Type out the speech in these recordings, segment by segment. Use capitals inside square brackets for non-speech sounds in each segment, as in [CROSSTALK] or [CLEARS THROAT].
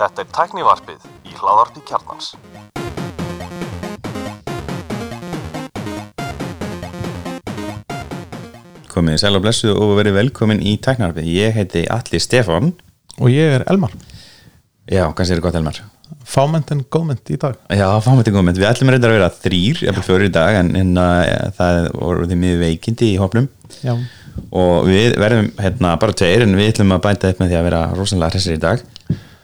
Þetta er tæknivarpið í hláðarpi kjarnans. Komið sæl og blessu og verið velkomin í Tæknarfið. Ég heiti Alli Stefán. og ég er Elmar Já, kannski er þetta gott Elmar. fáment en góðment í dag Já, fáum þetta komið. Við ætlum reyndar að vera þrýr, jafnvel fjórir í dag, en, en uh, það voru því miður veikindi í hópnum já, og við verðum hérna bara tveir en við ætlum að bænta upp með því að vera rosalega hressir í dag.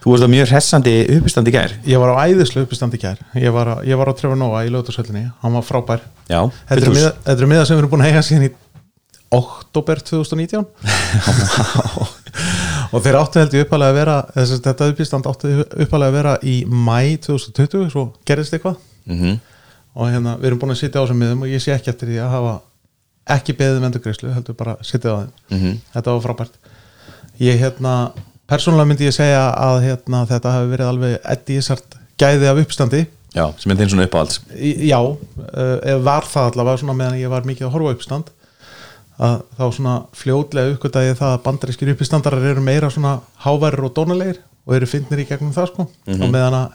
Þú varst á mjög hressandi uppistandi gær. ég var á æðislu uppistandi kær ég var, á- ég var á Trevor Noah í lögutasöllinni hann var frábær. Já, þetta eru miða, miða sem við erum búin að eiga síðan í oktober 2019 [LAUGHS] og þeir áttu held ég uppalega að vera þess, þetta uppistand áttu uppalega að vera í mæ 2020 svo gerðist eitthvað. Mm og hérna við erum búin að sitja á þessum miðum og ég sé ekki eftir því að hafa ekki beðið um endurgreislu heldur bara sitja á þeim. Mhm. þetta var frábært. Ég hérna, persónulega myndi ég segja að hérna, þetta hafi verið alveg eddi ísart gæði af uppstandi. Já, sem er þinn svona uppáhalds. Já, uh, var það allavega svona meðan ég var mikið að horfa uppstand. Að þá svona fljótlega uppgötaði það að bandarískir uppistandarar eru meira svona háværir og dónalegir og eru fyndnir í gegnum það sko. Og meðan að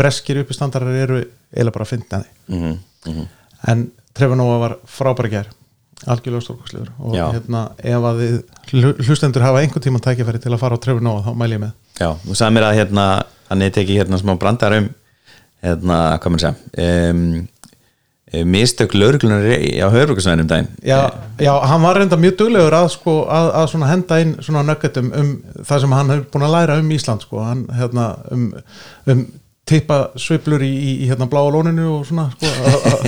breskir uppistandarar eru eiginlega bara fyndnari. Mm -hmm. en Trevor Noah var frábæri gær algjörlega stórkostlegur og Já. hérna ef að þið hlu- hlustendur hafa einhvern tíma tækifæri til að fara á Trevor Noah þá mæl ég með Já, þú sagði mér að hérna hann er tekið hérna smá brandar um hérna, hvað maður segja um, mistök lauruglunar á höfbrukarsvæðinum daginn já, já, hann var reynda mjög duglegur að, sko, að, að svona henda inn svona nöggetum um það sem hann hefur búin að læra um Ísland sko. hann hérna um, um tippa sveiflur í, í, í hérna bláa lóninu og svona sko, að, að,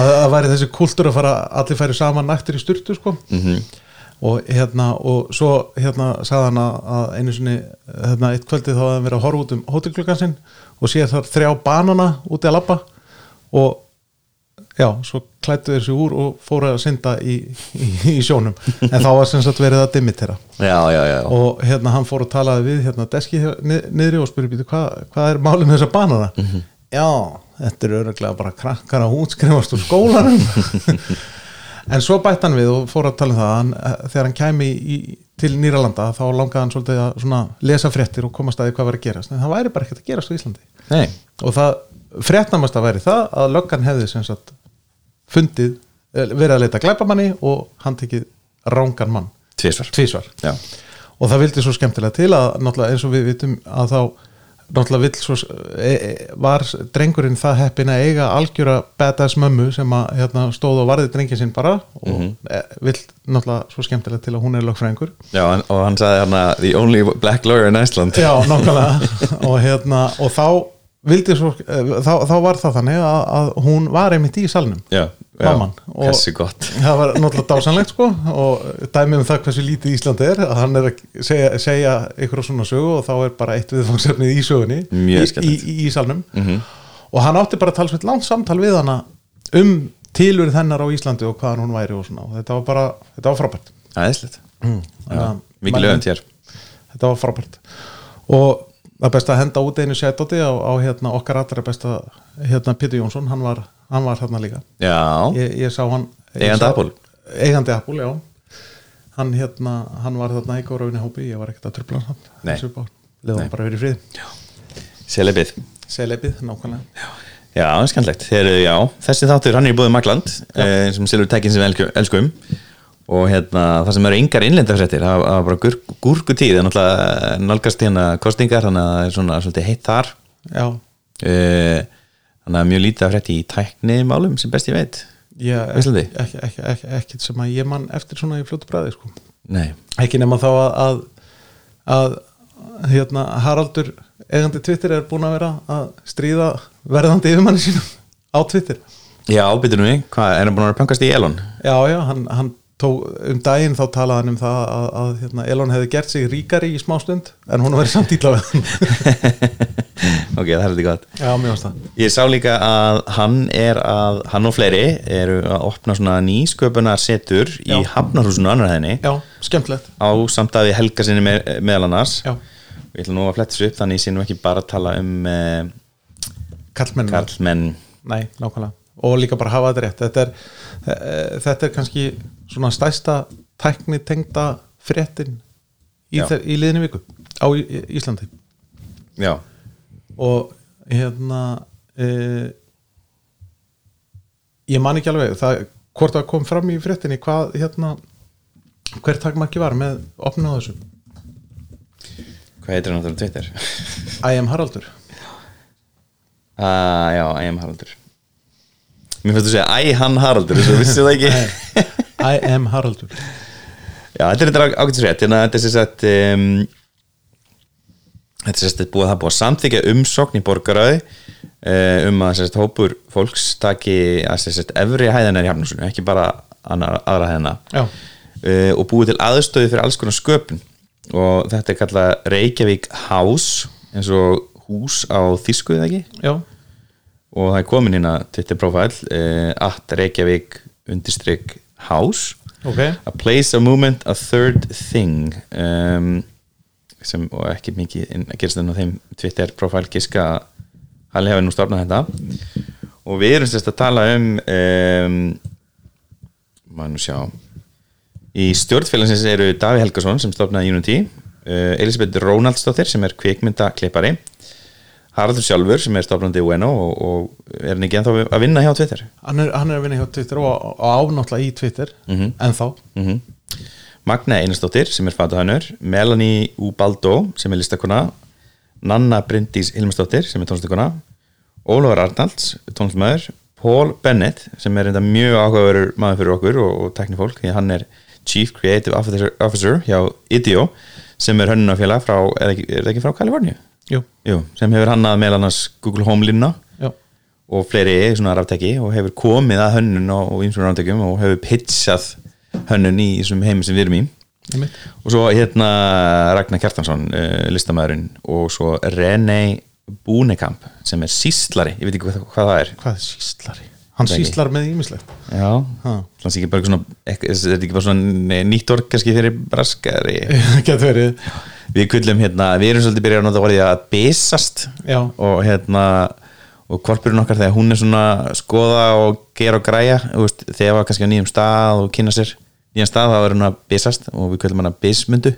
að, að væri þessi kultúr að fara allir færi saman nættur í styrtu sko. Mhm. og hérna og svo hérna sagði hann að, að einu sinni hérna eitt kvöldið þá hafði hann verið að horfa út um hótelklukkan sinn og sé þar þrjá banana úti að labba og já, svo klættu þeir sig úr og fóru að synda í, í, í sjónum. En þá var sem sagt verið að dimitera Já, já, já, og hérna hann fór að talaði við hérna deski niðri og spurði býtu hvað, hvað er málið með þessa banana? Já, þetta er öruglega bara krakkar að útskrifast úr skólanum. [LAUGHS] En svo bætt hann við og fór að tala um það að hann, þegar hann kæmi í, til Nýralanda þá langaði hann svolítið að svona, lesa fréttir og komast að því hvað var að gerast. En það væri bara ekkert að gerast á Íslandi. Nei, og það fréttnamast að væri það að löggan hefði sem sagt fundið, eh, verið að leita glæpamanni og hann tekið rángan mann tvísvar Já, og það vildi svo skemmtilega til að eins og við vitum að þá svo e, e, var drengurinn það heppin að eiga algjöra badass mömmu sem að hérna, stóð og varði drengin sinn bara og e, vill náttúrulega svo skemmtilega til að hún er lögfræðingur. Já og hann sagði hérna The only black lawyer in Iceland. Já, nákvæmlega. [LAUGHS] Og, hérna, og þá svo e, þá, þá var það þannig að, að hún var einmitt í salnum. Já, já, þessi gott. [LAUGHS] það var náttúrulega dásanlegt sko og dæmi um það hversu lítið Ísland er að hann er að segja, segja ykkur á svona sögu og þá er bara eitt viðfangsefnið í sögunni í, í, í, í salnum. Og hann átti bara talsveit langt samtal við hana um tilurð hennar á Íslandi og hvaðan hún væri og svona. Og þetta var bara, þetta var frábært. Æðislegt. Þannig að Mikið lögund hér. Þetta var frábært. Og það er best að henda út einu sætóti á, á hérna, okkar allra besta hérna, Pétur Jónsson, hann var, hann var hérna líka. Já, ég, ég sá hann Eigandi Apple? eigandi Apple, já. Hann hérna, hann var þarna í góraunni hópi ég var ekkert að trubla hann. Nei. leða hann bara verið frið selebið. Selebið, nákvæmlega. Já, já, Þessi þáttur, hann er í búið Magland eh, sem selur tækin sem við elsku- elskum og hérna, það sem eru yngar innlendafrættir það var bara gur, gúrkutíð. En náttúrulega nálgast hérna kostingar þannig að það er svona svolítið heitt þar. Já, Eh, þannig að mjög lítið af frétti í tæknimálum sem best ég veit. Ég, Á Íslandi? ekki, ekki, ekki, ekki sem að ég mann eftir svona í fljótu bræði sko. Ekki nema þá að, að, að hérna, Haraldur eigandi Twitter er búin að vera að stríða verðandi yfirmanni sínum á Twitter. Já, ábyttu nú við. Er hann búin að vera pöngast í Elon? Já, já, hann, hann tók um daginn þá talaði hann um það að, að hérna, Elon hefði gert sig ríkari í smá stund en hún verið samt ítla við hann. [LAUGHS] Ok, það er þetta gott. Já, Ég sá líka að hann er að hann og fleiri eru að opna svona nýsköpunar setur í. Hafnarhúsinu annarhæðinni á samtæði Helga sinni með, meðal annars. Já, Ég ætla nú að fletta þessu upp þannig nú ekki bara að tala um eh, Karlmenn. karlmenn. Nei, nákvæmlega. Og líka bara hafa þetta rétt. Þetta er, eh, þetta er kannski svona stæsta tækni tengda fréttin í, í liðinu viku á Íslandi. Já, og hérna e, ég man ekki alveg það, hvort það kom fram í fréttinni hvað hérna hver takmarki var með opnun á þessu? Hvað heitir hann á Twitter? [LAUGHS] I am Haraldur. Uh, já, I am Haraldur. Mér finnst þú að segja Æ, hann Haraldur, þess að vissi það ekki I am Haraldur. Já, þetta er þetta ágættis rétt hérna, Þetta er sagt um, Þetta er sagt búið að það er búið að samþykja umsókn í borgaröði uh, um að sagt hópur fólks taki að sagt efri hæðina í hafnúsinu, ekki bara annar, aðra hæðina. Já. uh, og búið til aðstöðu fyrir alls konar sköpun. Og þetta er kallað Reykjavík House eins og hús á þýsku eða ekki? Já, og það er komin hérna Twitter profile uh, at Reykjavík undirstrykk house. Ok. A place, a movement, a third thing um, sem og ekki mikið að gerast þennan þeim Twitter profile giska Halli hafi nú stofnað þetta. Og við erum sérst að tala um um maður nú sjá. Í stjórnfélagsins eru Daví Helgason sem stofnaði Unity uh, Elisabeth Rónaldsdóttir sem er kvikmyndaklippari Haraldur sjálfur sem er stofnandi Ueno og, og er hann ekki ennþá að vinna hjá Twitter hann er, hann er að vinna hjá Twitter og, og ánáttúrulega í Twitter Mhm. ennþá mm Magna Einarsdóttir sem er fatahannur Melanie Ubaldo sem er listakona Nanna Bryndís Hilmarsdóttir sem er tónlistakona Ólafur Arnalds, tónlistmaður Paul Bennett sem er enda mjög áhugaverður maður fyrir okkur og, og teknifólk því hann er Chief Creative Officer, hjá IDEO sem er hönnunafélag frá, er, ekki, það ekki frá Kaliforníu? Jú, Jú, sem hefur hannað meðal annars Google Home línna já, og fleiri svona ráftæki og hefur komið að hönnun og, og ýmsum ráftækjum og hefur pitchað hönnun í þessum heimi sem við erum í. Einmitt. Og svo hérna Ragnar Kjartansson uh, listamæðurinn og svo René Búnekamp sem er síslari, ég veit ekki hvað, hvað það er. Hvað er síslari? hann síslar með ímislegt já, þannig ekki bara svona ekki, er ekki bara svona nýtt orð kannski fyrir braskari? [LAUGHS] Getur verið við kullum hérna, við erum svolítið byrjað að nota orðið að besast já, og hérna og korpurinn okkar þegar hún er svona skoða og gera og græja veist, þegar var kannski á nýjum stað og kynna sér nýjan stað þá er hún að besast og við kvöldum hana besmundu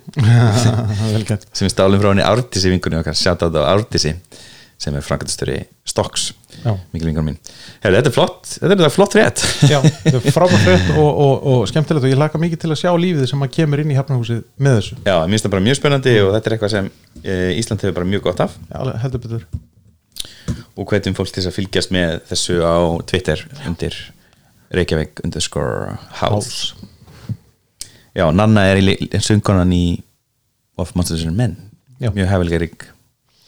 [LAUGHS] vel gett sem við stálum frá henni Ártísi vingunni okkar. Sjátt á þetta á Ártísi sem er frangatistöri Stokks Já. mikil vingunum mín. Herri, þetta er flott, þetta er flott rétt [LAUGHS] Já, þetta er frábært frétt og, og, og skemmtilegt og ég laka mikið til að sjá lífið sem að kemur inn í hafnahúsið með þessu. Já, mér finnst það bara mjög spennandi og þetta er eitthvað sem e, Ísland hefur bara mjög gott af. Já, heldur betur. Og hvetjum fólk til þess að fylgjast með þessu á Twitter undir Reykjavík underscore house. Já, Nanna er í söngunan í Of Monsters and Men. Já. mjög hefilgerik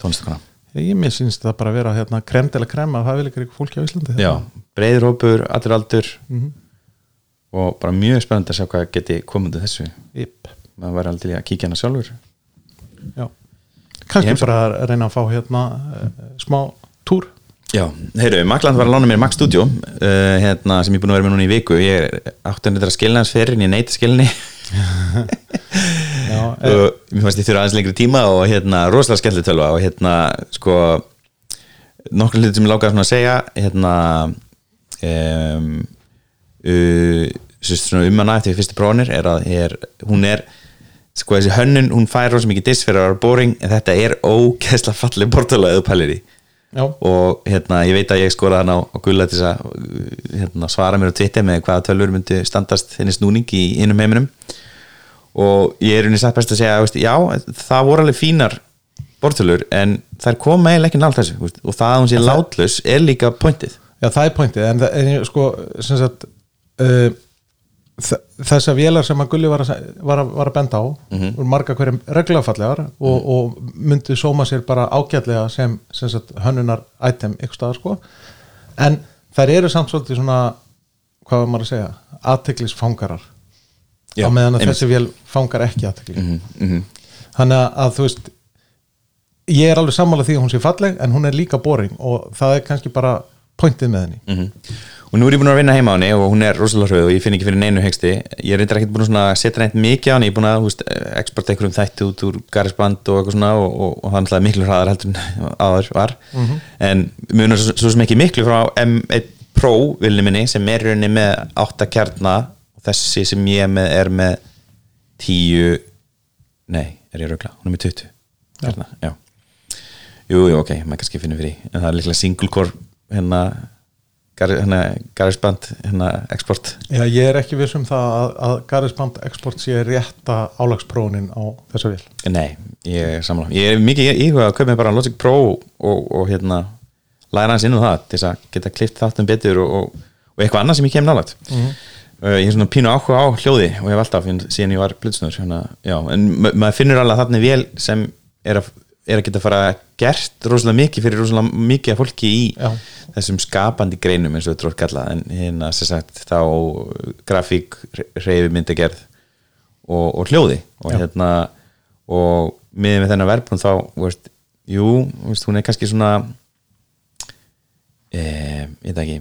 tónlistakona Ég mér sínst það bara að vera hérna krem til að krema það vil ekki fólki á Íslandi. Já, breiður hópur, allir aldur. Mhm. og bara mjög spennandi að sjá hvað geti til þessu. Jip. maður var aldrei að kíkja hana sjálfur. Já. Kannski bara að reyna að fá hérna uh, smá túr. Já, heyrðu, Makland var að lána mér Max Studio uh, hérna, sem ég er búin að vera með núna í viku. Ég átti að skilna hans fyrir en ég neita skilni [LAUGHS] mér fannst ég þurfa aðeins lengri tíma og hérna rosalega skemmtileg tölva og hérna sko nokkur hluti sem ég lákaði svona að segja hérna um, uh, svona um hana eftir fyrstu prófanir er að er, hún er sko þessi hönnun, hún fær rosa mikið diss fyrir að vera boring en þetta er ógeðslega fallið bortala eða pælir í. Já, og hérna ég veit að ég skoraði hann á, á gulla til þess að hérna, svara mér á Twitter með hvaða tölvur myndi standast henni snúning í innum heiminum og ég er unni satt best að segja veist, já, það voru alveg fínar bortölur en þær koma eiginlega ekki nált þessu veist, og það að hún sé látlus er líka pointið. Já, það er pointið en, það- ég, sko, sagt uh, þ- þessar vélar sem að Gulli var að, var að, var að benda á Mhm. og marga hverjum reglafallegar og, og myndi sóma sér bara ágætlega sem, sem sagt, hönnunar item ykkur staðar sko. En þær eru samt svolítið svona hvað var maður að segja, aðteklisfangarar Já, á meðan að einmitt. þessi vél fangar ekki aðtekli mm -hmm. þannig að, þú veist ég er alveg sammála því að hún sé falleg en hún er líka boring og það er kannski bara pointið með henni Mhm. og nú er ég búin að vinna heima á henni og hún er rosalega hröð og ég finn ekki fyrir neinu hegsti ég er reyndar ekkert búin að setja neitt mikið á henni ég er búin að húst, exporta einhverjum þætti út úr garisband og eitthvað svona og, og, og það er náttúrulega miklu hraðar heldur en [LAUGHS] áður var en munar svo, svo sem ekki miklu frá M1 Pro vilni minni sem er rauninni með 8 kjarna og þessi sem ég með er með 10 nei, er ég rögla, hún er með 20 hérna, já. jú, jú, ok, maður kannski finnur fyrir en það er líklega single core hérna, gar, hérna hérna, export. Já, ég er ekki viss um það að, að Garðisband Export sé rétta álagsprónin á þessa vil nei, ég er samla ég er mikið íhuga að kaupa mér bara Logic Pro og, og hérna læra hans inn á það til að geta klift þáttum betur og, og, og eitthvað annað sem ég kem nálægt. Mhm. uh, ég er svona pínu áhuga á hljóði og ég hef alltaf finn- síðan ég var blutsnur hérna, en ma- maður finnur alveg þarna vel sem er að, er að geta fara gert rosalega mikið fyrir rosalega mikið af fólki í Já. þessum skapandi greinum eins og þetta er kallað en hérna sem sagt þá grafík, reyfimyndagerð og, og hljóði og Já. hérna og miðið með þennan verbrun þá veist, jú, veist, hún er kannski svona eh, ég veit ekki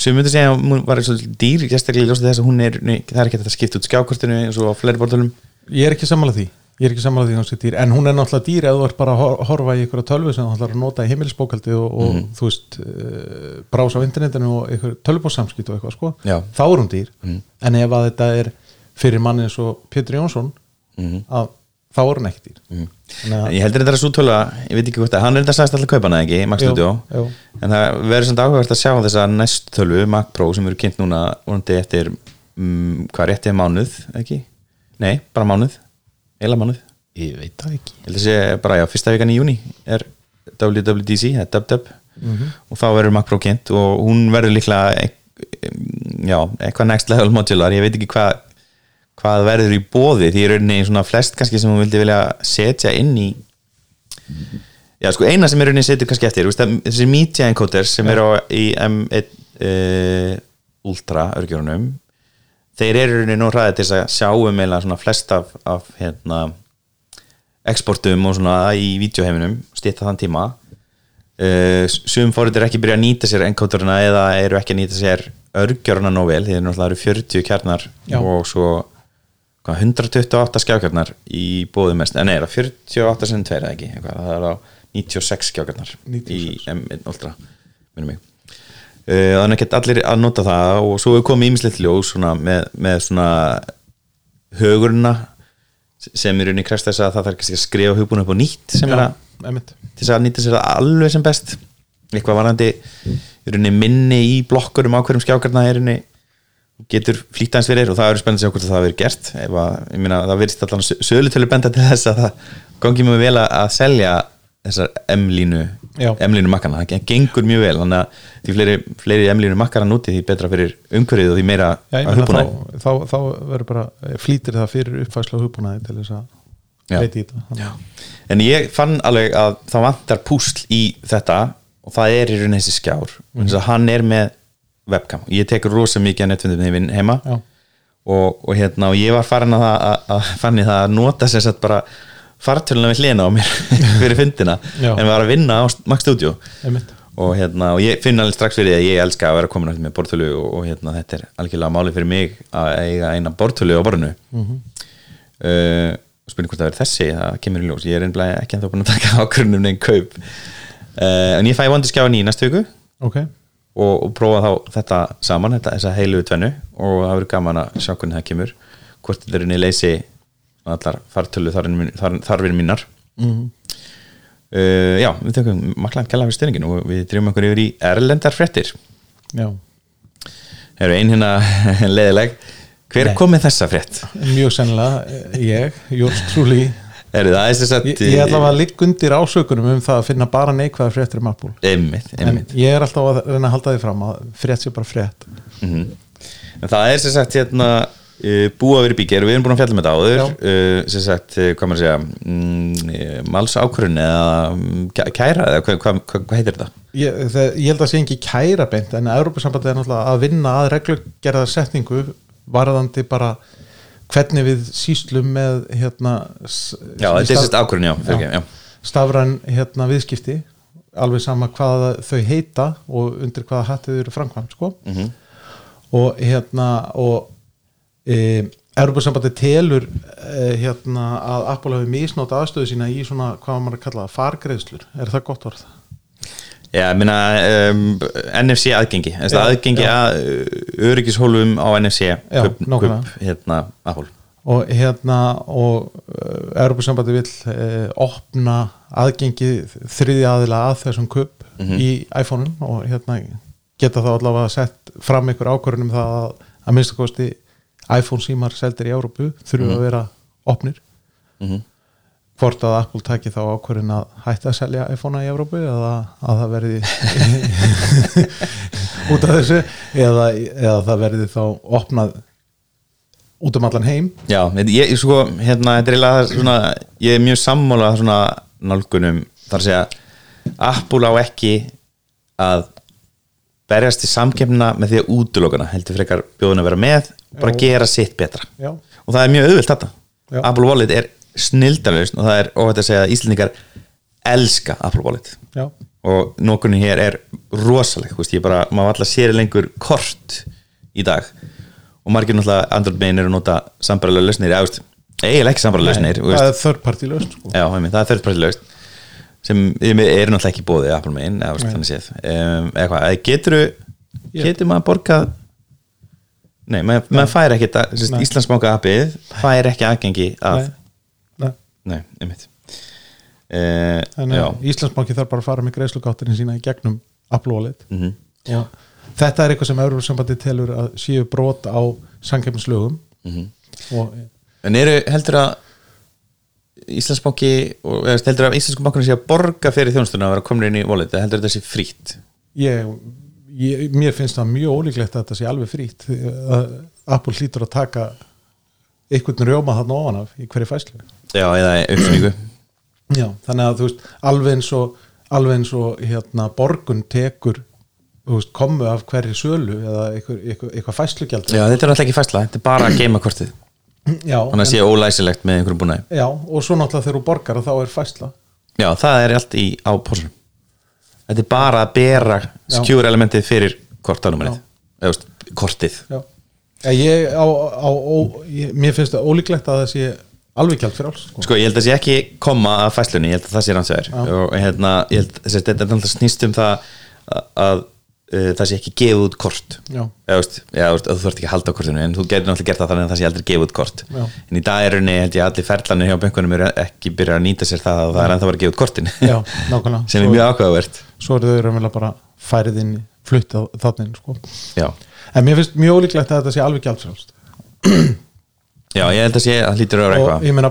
sem myndi segja að hún var svolítið dýr sérstaklega í ljósið þess að hún er nei, það er ekki hægt að skipta út skjákortinu og á fleiri bortölum Ég er ekki sammála því Ég er ekki sammála því hún En hún er náttúrulega dýr ef þú ert bara að hor- horfa í ykkur tölvu sem þú ætlar að nota í heimilisbókaldi og, og Mhm. þú veist uh, brása á internetinu og ykkur tölvubóssamskipt og eitthvað sko Já. þá er hún dýr en ef að þetta er fyrir manni eins og Pétur Jónsson Mhm. að þá er hún ekki dýr að- En ég heldur þetta er svo tölu ég veit ekki hvort að hann er þetta sagðist alltaf kaupa hana ekki Max Studio. jú. en það verður svona áhugavert að sjá þessa næst tölu Mac Pro sem eru kynnt núna vonandi eftir um, hvað rétti er mánuð ekki? Nei, bara mánuð. Eila mánuð. Ég veit það ekki. Ég held að sé bara já, fyrsta vikan í júni er WWDC, það er DubDub. Og þá verður Mac Pro kynnt og hún verður líklega e- já, eitthvað next level modular ég veit ekki hvað hvað verður í bóði því er rauninni svona flest kannski sem hún vildi vilja setja inn í já sko eina sem er rauninni setur kannski eftir veist, þessi media encoders sem eru á, í M1 uh, Ultra örgjörunum þeir eru rauninni nú hraðið til þess að sjáum eða svona flest af, af hérna exportum og svona í vídeoheiminum stýtta þann tíma uh, sum fórið er ekki byrja að nýta sér encoderina eða eru ekki að nýta sér örgjöruna nóg vel, því þeir náttúrulega eru 40 kjarnar Já. og svo 128 skjákjarnar í bóðum mest, en nei, það 48 sem tveir eða ekki, eitthvað, það er á 96 skjákjarnar 96. í M1 Ultra minnum mig. Þannig að geta allir að nota það og svo er komið ímislegt ljós svona, með, með svona högurna sem er unni krest þess að það þarf kannski að skrifa hugbúinu upp á nýtt sem er að til þess að nýta sér það alveg sem best. Eitthvað varandi rauninni minni í blokkurum á hverjum skjákarna er rauninni getur flýtt aðeins fyrir og það eru spennandi að sjá hvort það hafi verið gert ef að, ég meina, það verðist allan sölutölu benda til þess að það gangi mjög vel að selja þessar M-línu Já. M-línu makkana, það gengur mjög vel þannig að því fleiri, fleiri M-línu makkara núti því betra fyrir umhverfið og því meira Já, að hugbúnaði þá, þá, þá verður bara flýtir það fyrir uppfæslu á hugbúnaði til þess að Já. leiti í þetta Þannig- en ég fann alveg að það vantar púsl í þetta og það er í rauninni þessi skjár mm -hmm. hann er með webcam. Ég tekur rosa mikið að netfundum heima. Já. og, og hérna og ég var farin að, að, að fann ég það að nota sem sagt bara fartöluna við hlena á mér [LAUGHS] fyrir fundina. Já. en var að vinna á Max Studio. Og hérna og ég finn alveg strax fyrir því að ég elska að vera komin með bortölu og, og hérna þetta er algjörlega máli fyrir mig að eiga eina bortölu á borðinu. Mm -hmm. uh, og spurning hvort það verður þessi það kemur í ljós, ég er einblæði ekki ennþá búin að taka [LAUGHS] ákvörðunum um neinn kaup. Uh, en ég fæ vondi skjáðan í næstu viku. Ok, og, og prófa þá þetta saman þetta, þessa heilu tvennu og það verður gaman að sjá hvernig það kemur hvort þetta er inni leysi allar fartölu þarfir, þar, þarfir mínar Mhm. uh, já, við tökum maklan kella fyrir styrningin og við drifum okkur yfir í erlendar fréttir já Það eru ein hérna [LAUGHS] leðileg Hver Nei. kom með þessa frétt? mjög sennilega, eh, ég, Jórs Trúli Er það þess að ég, ég ætla að ligga undir ásökunum um það að finna bara neikvæða fréttir um Apple. Einmitt, en einmitt. ég er alltaf að reyna að halda því fram að frétt sé bara frétt. Mhm. En það er sem sagt hérna uh, búa verið bíkir, við erum búin að fjalla með þetta áður. Uh, sem sagt, uh, hvað maður að segja mm, máls ákvörun eða um, kæ- kæra eða hvað, hvað, hvað, hvað heitir þetta? ég, það, ég held að sé ekki kæra beint en Európa-sambandið er náttúrulega að vinna að reglugerðar setningu varðandi bara hvernig við síslum með hérna Já, þetta er staf- ákvörun, já, fyrir já. stafræn hérna viðskipti alveg sama hvað þau heita og undir hvaða hattið eru framkvæmt sko. Mhm. og hérna og e, Europasambandi telur e, hérna að Apple hafi misnótt aðstöðu sína í svona hvað maður að kalla það, fargreðslur er það gott orð? Já, ég meina um, NFC aðgengi, Já, aðgengi já. að uh, öryggishólfum á NFC kup, kup, hérna, og hérna og uh, Europasambandi vill uh, opna aðgengi þriði aðila að þessum kupp í iPhone-un og hérna geta þá allavega sett fram einhver ákvörðunum það að, að minnsta kosti iPhone símar seldir í Európu þurfu að vera opnir. Mhm. Hvort að Apple taki þá ákvörðin að hætta að selja iPhone-a í Európu eða að það verði [LAUGHS] út af þessu eða, eða það verði þá opnað út um allan heim Já, ég, ég sko, hérna, er svona, ég er mjög sammála svona nálgunum, þar að segja Apple á ekki að berjast í samkefna með því að útlokana, heldur frekar bjóðun að vera með og bara Já. gera sitt betra Já. og það er mjög auðvilt þetta. Apple Wallet er snildarlaust og það er óhætt að segja að Íslendingar elska Apple Wallet. Já, og nokkurnin hér er rosaleg, veist, bara, maður alltaf sér lengur kort í dag. Og margir náttúrulega Android megin eru að nota sambarilega lausnir, eiginlega ekki sambarilega lausnir, það er third party löst sko. já, einmitt, það er þörfparti laust sem eru náttúrulega ekki bóðið Apple megin, eða, þannig séð. Um, eða hvað, getur getur maður borgað? Nei, maður, maður fær ekki. Íslandsbanka appið fær ekki aðgengi að Nei. Einmitt. Að Íslandsbanki þarf bara að fara með greiðslugátturinn sína í gegnum Apple Wallet mhm, og þetta er eitthvað sem Európsambandi telur að séu brot á samkeppnislögum. Mhm. og En eru heldur að Íslandsbanki og eða heldur að Íslensku bankunum sé að borga fyrir þjónustuna að vera komin inn í wallet eða heldur þetta sé frýtt ég, ég, mér finnst það mjög ólíklegt að þetta sé alveg frýtt að Apple hlýtur að taka einhvern rjóma þarna ofan af í hverju fæslu Já, eða uppsynningu Já, þannig að þú veist alveg eins og, alveg eins og hérna, borgun tekur þú veist, komu af hverju sölu eða eitthvað, eitthvað, eitthvað fæslugjald. Já, þetta er alltaf ekki fæsla, þetta er bara að geima kortið. Já, þannig að sé ólæsilegt með einhverjum búnaði. Já, og svo náttúrulega þegar þú borgar þá er fæsla Já, það er allt í á pósunum Þetta er bara að bera skjúr elementið fyrir kortanumerið eða kortið. Já, ég, á, á, á, ég, mér finnst það ólíklegt að það sé alveg gjald fyrir alls sko. Sko, ég held að það sé ekki koma að fæslunni, ég held að það sé rannsæður Já. og hérna, ég held að þetta er náttúrulega snýst um það að, að uh, það sé ekki gefið út kort. Já. eða þú veist, já, veist, þú þarft ekki að halda á kortinu en þú getur náttúrulega gert það þannig að það sé aldrei gefið út kort. Já. en í dag er rauninni, held ég, allir ferlanir hjá bönkunum eru ekki byrjað að nýta sér það að það er ennþá að vera gefið út kortin. Já, [LAUGHS] sem er mjög ákveðavert Já. En mér finnst mjög ólíklegt að þetta sé alveg gjald fyrir alls já, ég held að sé að hlýtur að vera og eitthvað ég meina,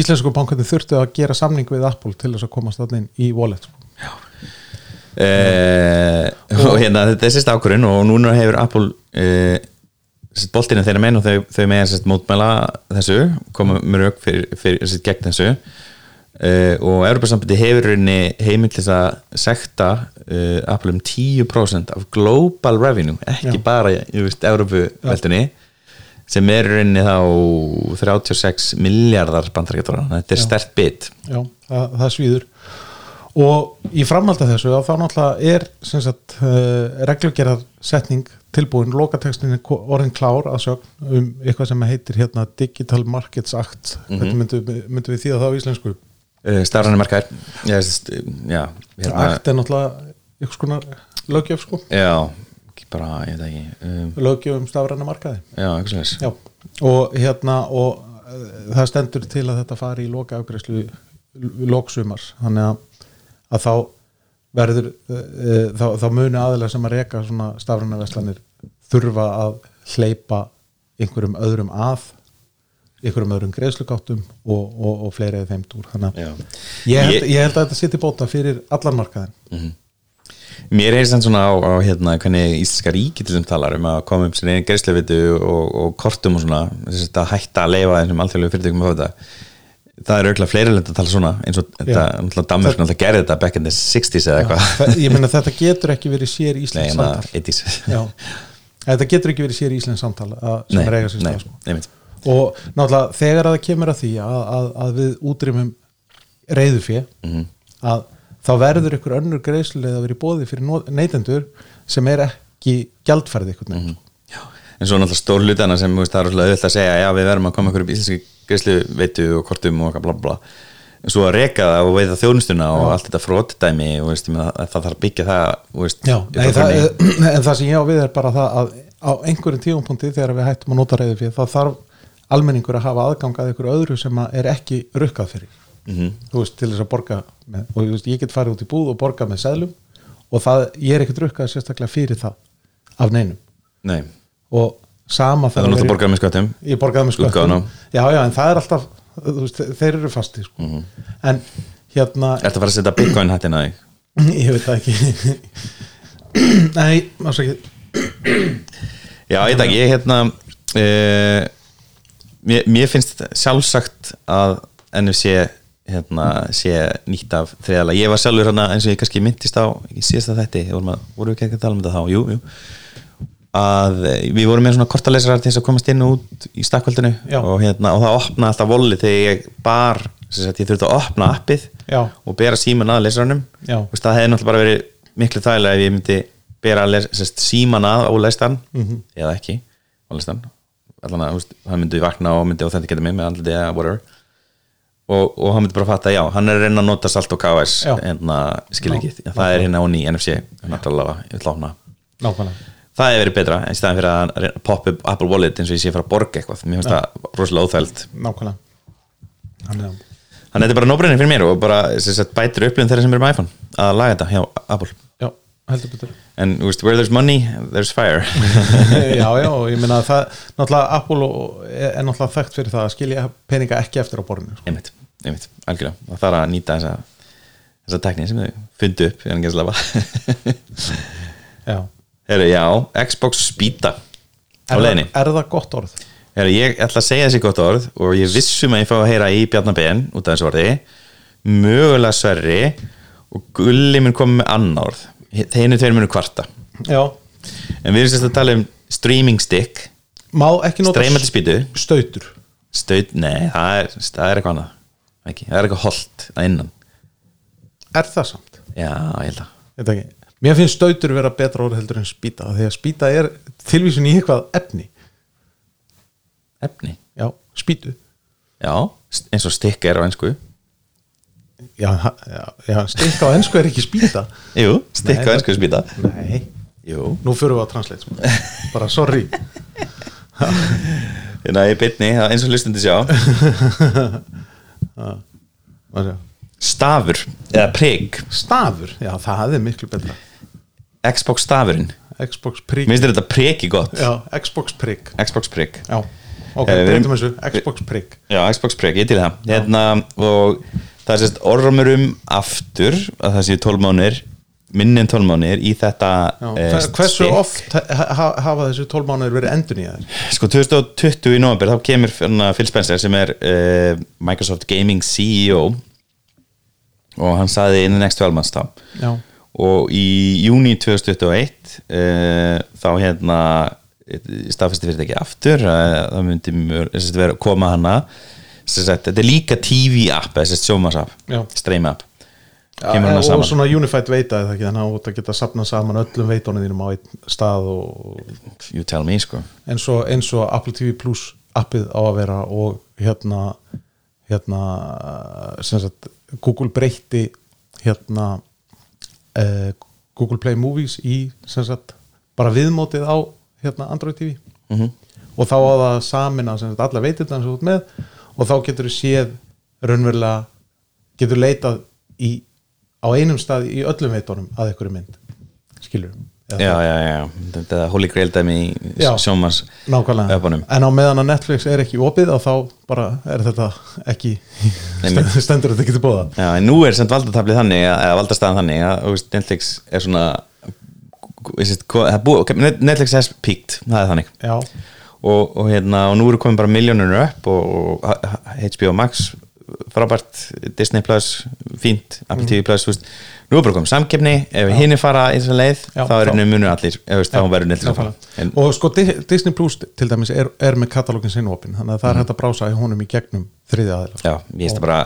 íslensku bankandi þurftu að gera samning við Apple til þess að komast þannig í wallet sko. uh, og hérna þetta er sérst ákvörðun og núna hefur Apple uh, sérst boltinu þeirra menn og þau, þau með sérst mótmæla þessu koma rauk fyrir, fyrir sérst gegn þessu uh, og Europasambandi hefur rauninni heimill þess að sekta uh, Apple um 10% af global revenue, ekki Já. bara Europaveltunni sem er rauninni þá 36 miljardar bandarækjatóra, þetta er stert bit. Já, það, það svíður. Og í framhald af þessu þá náttúrulega er sagt, uh, reglugerðar setning tilbúin, lokatekstin ko- orðin klár að sögn um eitthvað sem heitir hérna Digital Markets Act. Mhm. þetta myndum, myndum við þýða það á íslensku uh, starfræni markaðir. Hérna, Act er náttúrulega einhvers konar löggjöf sko, Já, ekki bara, ég veit ekki um, löggjöf um stafræna markaði. Já, þess. Já, og hérna og uh, það stendur til að þetta fari í loka afgreðslu loksumars, þannig að, að þá verður uh, þá, þá muni aðilega sem að reka svona stafræna veslanir þurfa að hleypa einhverjum öðrum að einhverjum öðrum greiðslugáttum og, og, og fleiri eða þeim dúr. Þannig að ég held, Ég- held að þetta sitti bóta fyrir allan markaðin Mér er samt svona á, á hérna, hvernig Íslenska ríki til sem talar um að koma upp sér einu greiðsluvitu og, og kortum og svona þess að hætta að leifa þessum alþjóðlegu fyrirtökum á þetta. Það er auðvitað fleiri lend að tala svona eins og þetta, náttúrulega gerði þetta back in the 60s eða eitthvað. ég meina þetta getur ekki verið sér hérna, samtal. 80s Já, þetta getur ekki verið sér íslensk samtal sem Nei, er eiga sér stað sko. Og náttúrulega þegar að það kemur að því að, að, að við útrýmum reyðufé Mhm. að þá verður ykkur önnur greiðslulega að vera í bóði fyrir neytendur sem er ekki gjaldfærið ykkur nefn en svo náttúrulega stór hlutana sem veist, það er auðvitað að segja já við verðum að koma ykkur upp íslenski greiðslu veitu og kortum og bla bla en svo að reka það og veita þjónustuna og allt þetta fróttdæmi það, það þarf byggja það veist, Já, nei, það, grunni. [CLEARS THROAT] en það sem ég á við er bara það að á einhverjum tífumpunkti þegar við hættum að nota reyðufé þá þarf almenningur að hafa aðgang að ykkur öðru sem að er ekki rukkað fyrir. Mhm. þú veist, til þess að borga með, og veist, ég get farið út í búð og borga með seðlum og það, ég er ekkert rukkað sérstaklega fyrir það af neinum. Nei, og sama það er náttúrulega borgað með sköttum? Ég borgaði með sköttum. Já, já, en það er alltaf veist, þeir eru fasti sko. Mhm. en hérna Ertu að fara að setja bitcoin hættina þig? [CLEARS THROAT] ég veit það ekki. [CLEARS THROAT] Nei, ásakið. Já, ég takk, ég hérna uh, mér, mér finnst sjálfsagt að NFC hérna, sé nýtt af þriðala ég var sjálfur hérna eins og ég kannski myndist á í síðasta þætti, vorum, að, vorum við ekki að tala um þetta þá, jú, jú. Að eh, við vorum með svona kortalesarar til þess að komast inn og út í stakkvöldinu og, hérna, og það opnaði alltaf volli þegar ég bar ég þurfti að opna appið Já. og bera síman að veist, það hefði náttúrulega bara verið miklu þægilega ef ég myndi bera síman að á lestan Mhm. eða ekki á lestan allan að hann myndi vakna og myndi authenticata mig með andliti eða whatever. Og, og hann myndi bara fatta, já, hann er að reyna að nota salt og KS Já. hérna skilíkið, það er hérna á ný NFC það hefur verið betra en stæðan fyrir að að poppa upp Apple Wallet eins og ég sé að fara að borga eitthvað. Mér finnst það rosalega óþæld nákvæmlega. Þannig að- að þetta er bara nóbreynin fyrir mér og bara sagt, bætir upplifin þeirra sem eru með iPhone að laga þetta hjá Apple en þú veist, where there's money, there's fire. [LAUGHS] Já, já, og ég meina að það náttúrulega Apple og- er náttúrulega þekkt fyrir það að skilja peninga ekki eftir á borðinu sko. einmitt, einmitt, algjörlega. Og það er að nýta þessa þessa tekni sem þau fundu upp en ekki að slafa já. Heru, já, Xbox Spita á það, er það gott orð? Heru, ég ætla að segja þessi gott orð og ég vissum að ég fá að heyra í Bjarnabenn út af þessu orði. Mögulega sverri og Gulli mun koma með annar orð þeinu tveir munu kvarta. Já, en við erum sérst að tala um streaming stick. Má ekki nota streymandi spýtu. stautur. Stöð, nei, það er, það er eitthvað annað. Ekki, það er eitthvað holt að innan. Er það samt? já, ég held að. Ég veit ekki. mér finnst stautur vera betra orð heldur en spýta því að spýta er tilvísun í eitthvað efni. Efni, já, spýtu. Já, eins og stick er á einsku já, já, stikka á ennsku er ekki spýta. Jú, stick Nei, á einsku spýta. Nei, jú, nú fyrir við að translate sko. bara sorry. [LAUGHS] Hérna í bytni eins og hlustundi sjá. Hvað sé? stafur, eða prig stafur, já það er miklu betra. Xbox stafurinn, Xbox prig minnst þér þetta prigi gott. Já, Xbox prig Xbox prig já, ok, Eh, breytum þessu. Xbox prig já, Xbox prig, ég til það. Hérna, og það er sérst orðumur um aftur að það séu 12 mánir minni en 12 mánir í þetta já. eh, Hver- hversu stick. oft ha ha hafa þessu 12 mánuður verið endur nýjaðir Sko 2020 í november þá kemur hérna, Phil Spencer sem er uh, Microsoft Gaming CEO og hann saði in the next 12 months þá og í júni 2021 uh, þá hérna staðfesti fyrir þetta ekki aftur það myndi mjög, vera koma hana sagt, þetta er líka TV app eða sjómas app, stream app. Hana og saman. svona unified veita þannig að þú ert að geta sapnað saman öllum veitónum þínum á einn stað og you tell me sko. eins og, eins og Apple TV Plus appið á að vera og hérna hérna sagt Google breytti hérna eh, Google Play Movies í sagt bara viðmótið á hérna Android TV Mhm. og þá á það sem sagt alla veitirna sem þú ert með og þá getur þú séð raunverulega getur leitað í, á einum stað í öllum veitónum að einhverju mynd. Skilur já, já, já, þetta er holy grail dæmi í sjómas nákvæmlega, öpunum en á meðan að Netflix er ekki opið þá bara er þetta ekki stendur þetta ekki til bóða Já, en nú er samt valdatabli þannig eða valdastæðan þannig að þú Netflix er svona Netflix has peaked, það er þannig. Já, og, og, hérna, og nú eru komin bara miljónur upp og, og HBO Max frábært, Disney Plus fínt, Apple TV Plus veist, nú er bara komin samkeppni, ef hinn er fara í þessa leið, Já, þá er henni munur allir, veist, þá verður Netflix að fara en, og sko Di- Disney Plus til dæmis er, er með katalógin sinn opin þannig að það er hægt að brása í honum í gegnum þriðja aðeila já, ég veist það bara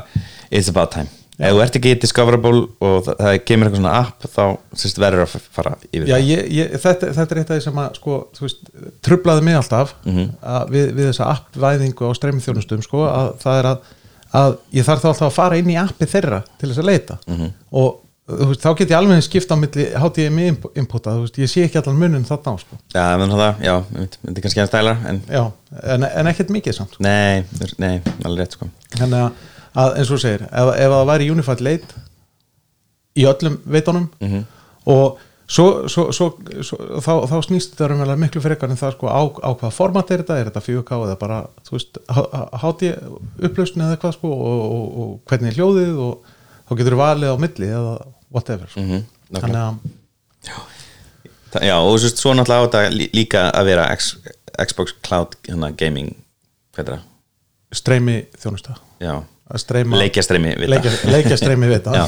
it's about time, ef þú ert ekki discoverable og það, það kemur eitthvað svona app þá sérst, verður að fara yfir Já, það. ég, ég, þetta, þetta er eitt af því sem að sko, veist, trublaði mig alltaf að við, við þessa appvæðingu á streymþjónustum sko, að það er að, að ég þarf þá alltaf að fara inn í appi þeirra til þess að leita. Og þú veist, þá get ég alveg skipt á milli HDMI inputa, veist, ég sé ekki allan munin þarna á sko. Já, menn það, já, þetta er kannski að stæla en en, en ekkert mikið samt nei, nei, alveg rétt sko. Þannig að, að eins og þú segir ef, ef það væri Unified Late í öllum veitunum Mhm. og svo, svo, svo, svo þá, þá snýst raunverulega miklu frekar en það sko á, á hvað format er þetta, er þetta 4K eða bara, þú veist, háti upplausn eða hvað sko og, og, og hvernig er hljóðið og þá getur þú valið á milli eða whatever sko. Mhm, þannig að Þa, Já, og svo, svo náttúrulega á þetta lí- líka að vera X, Xbox Cloud hérna, Gaming hvað er það? streymi þjónusta Já, leikjastreymi við leikja, leikja streymi við þetta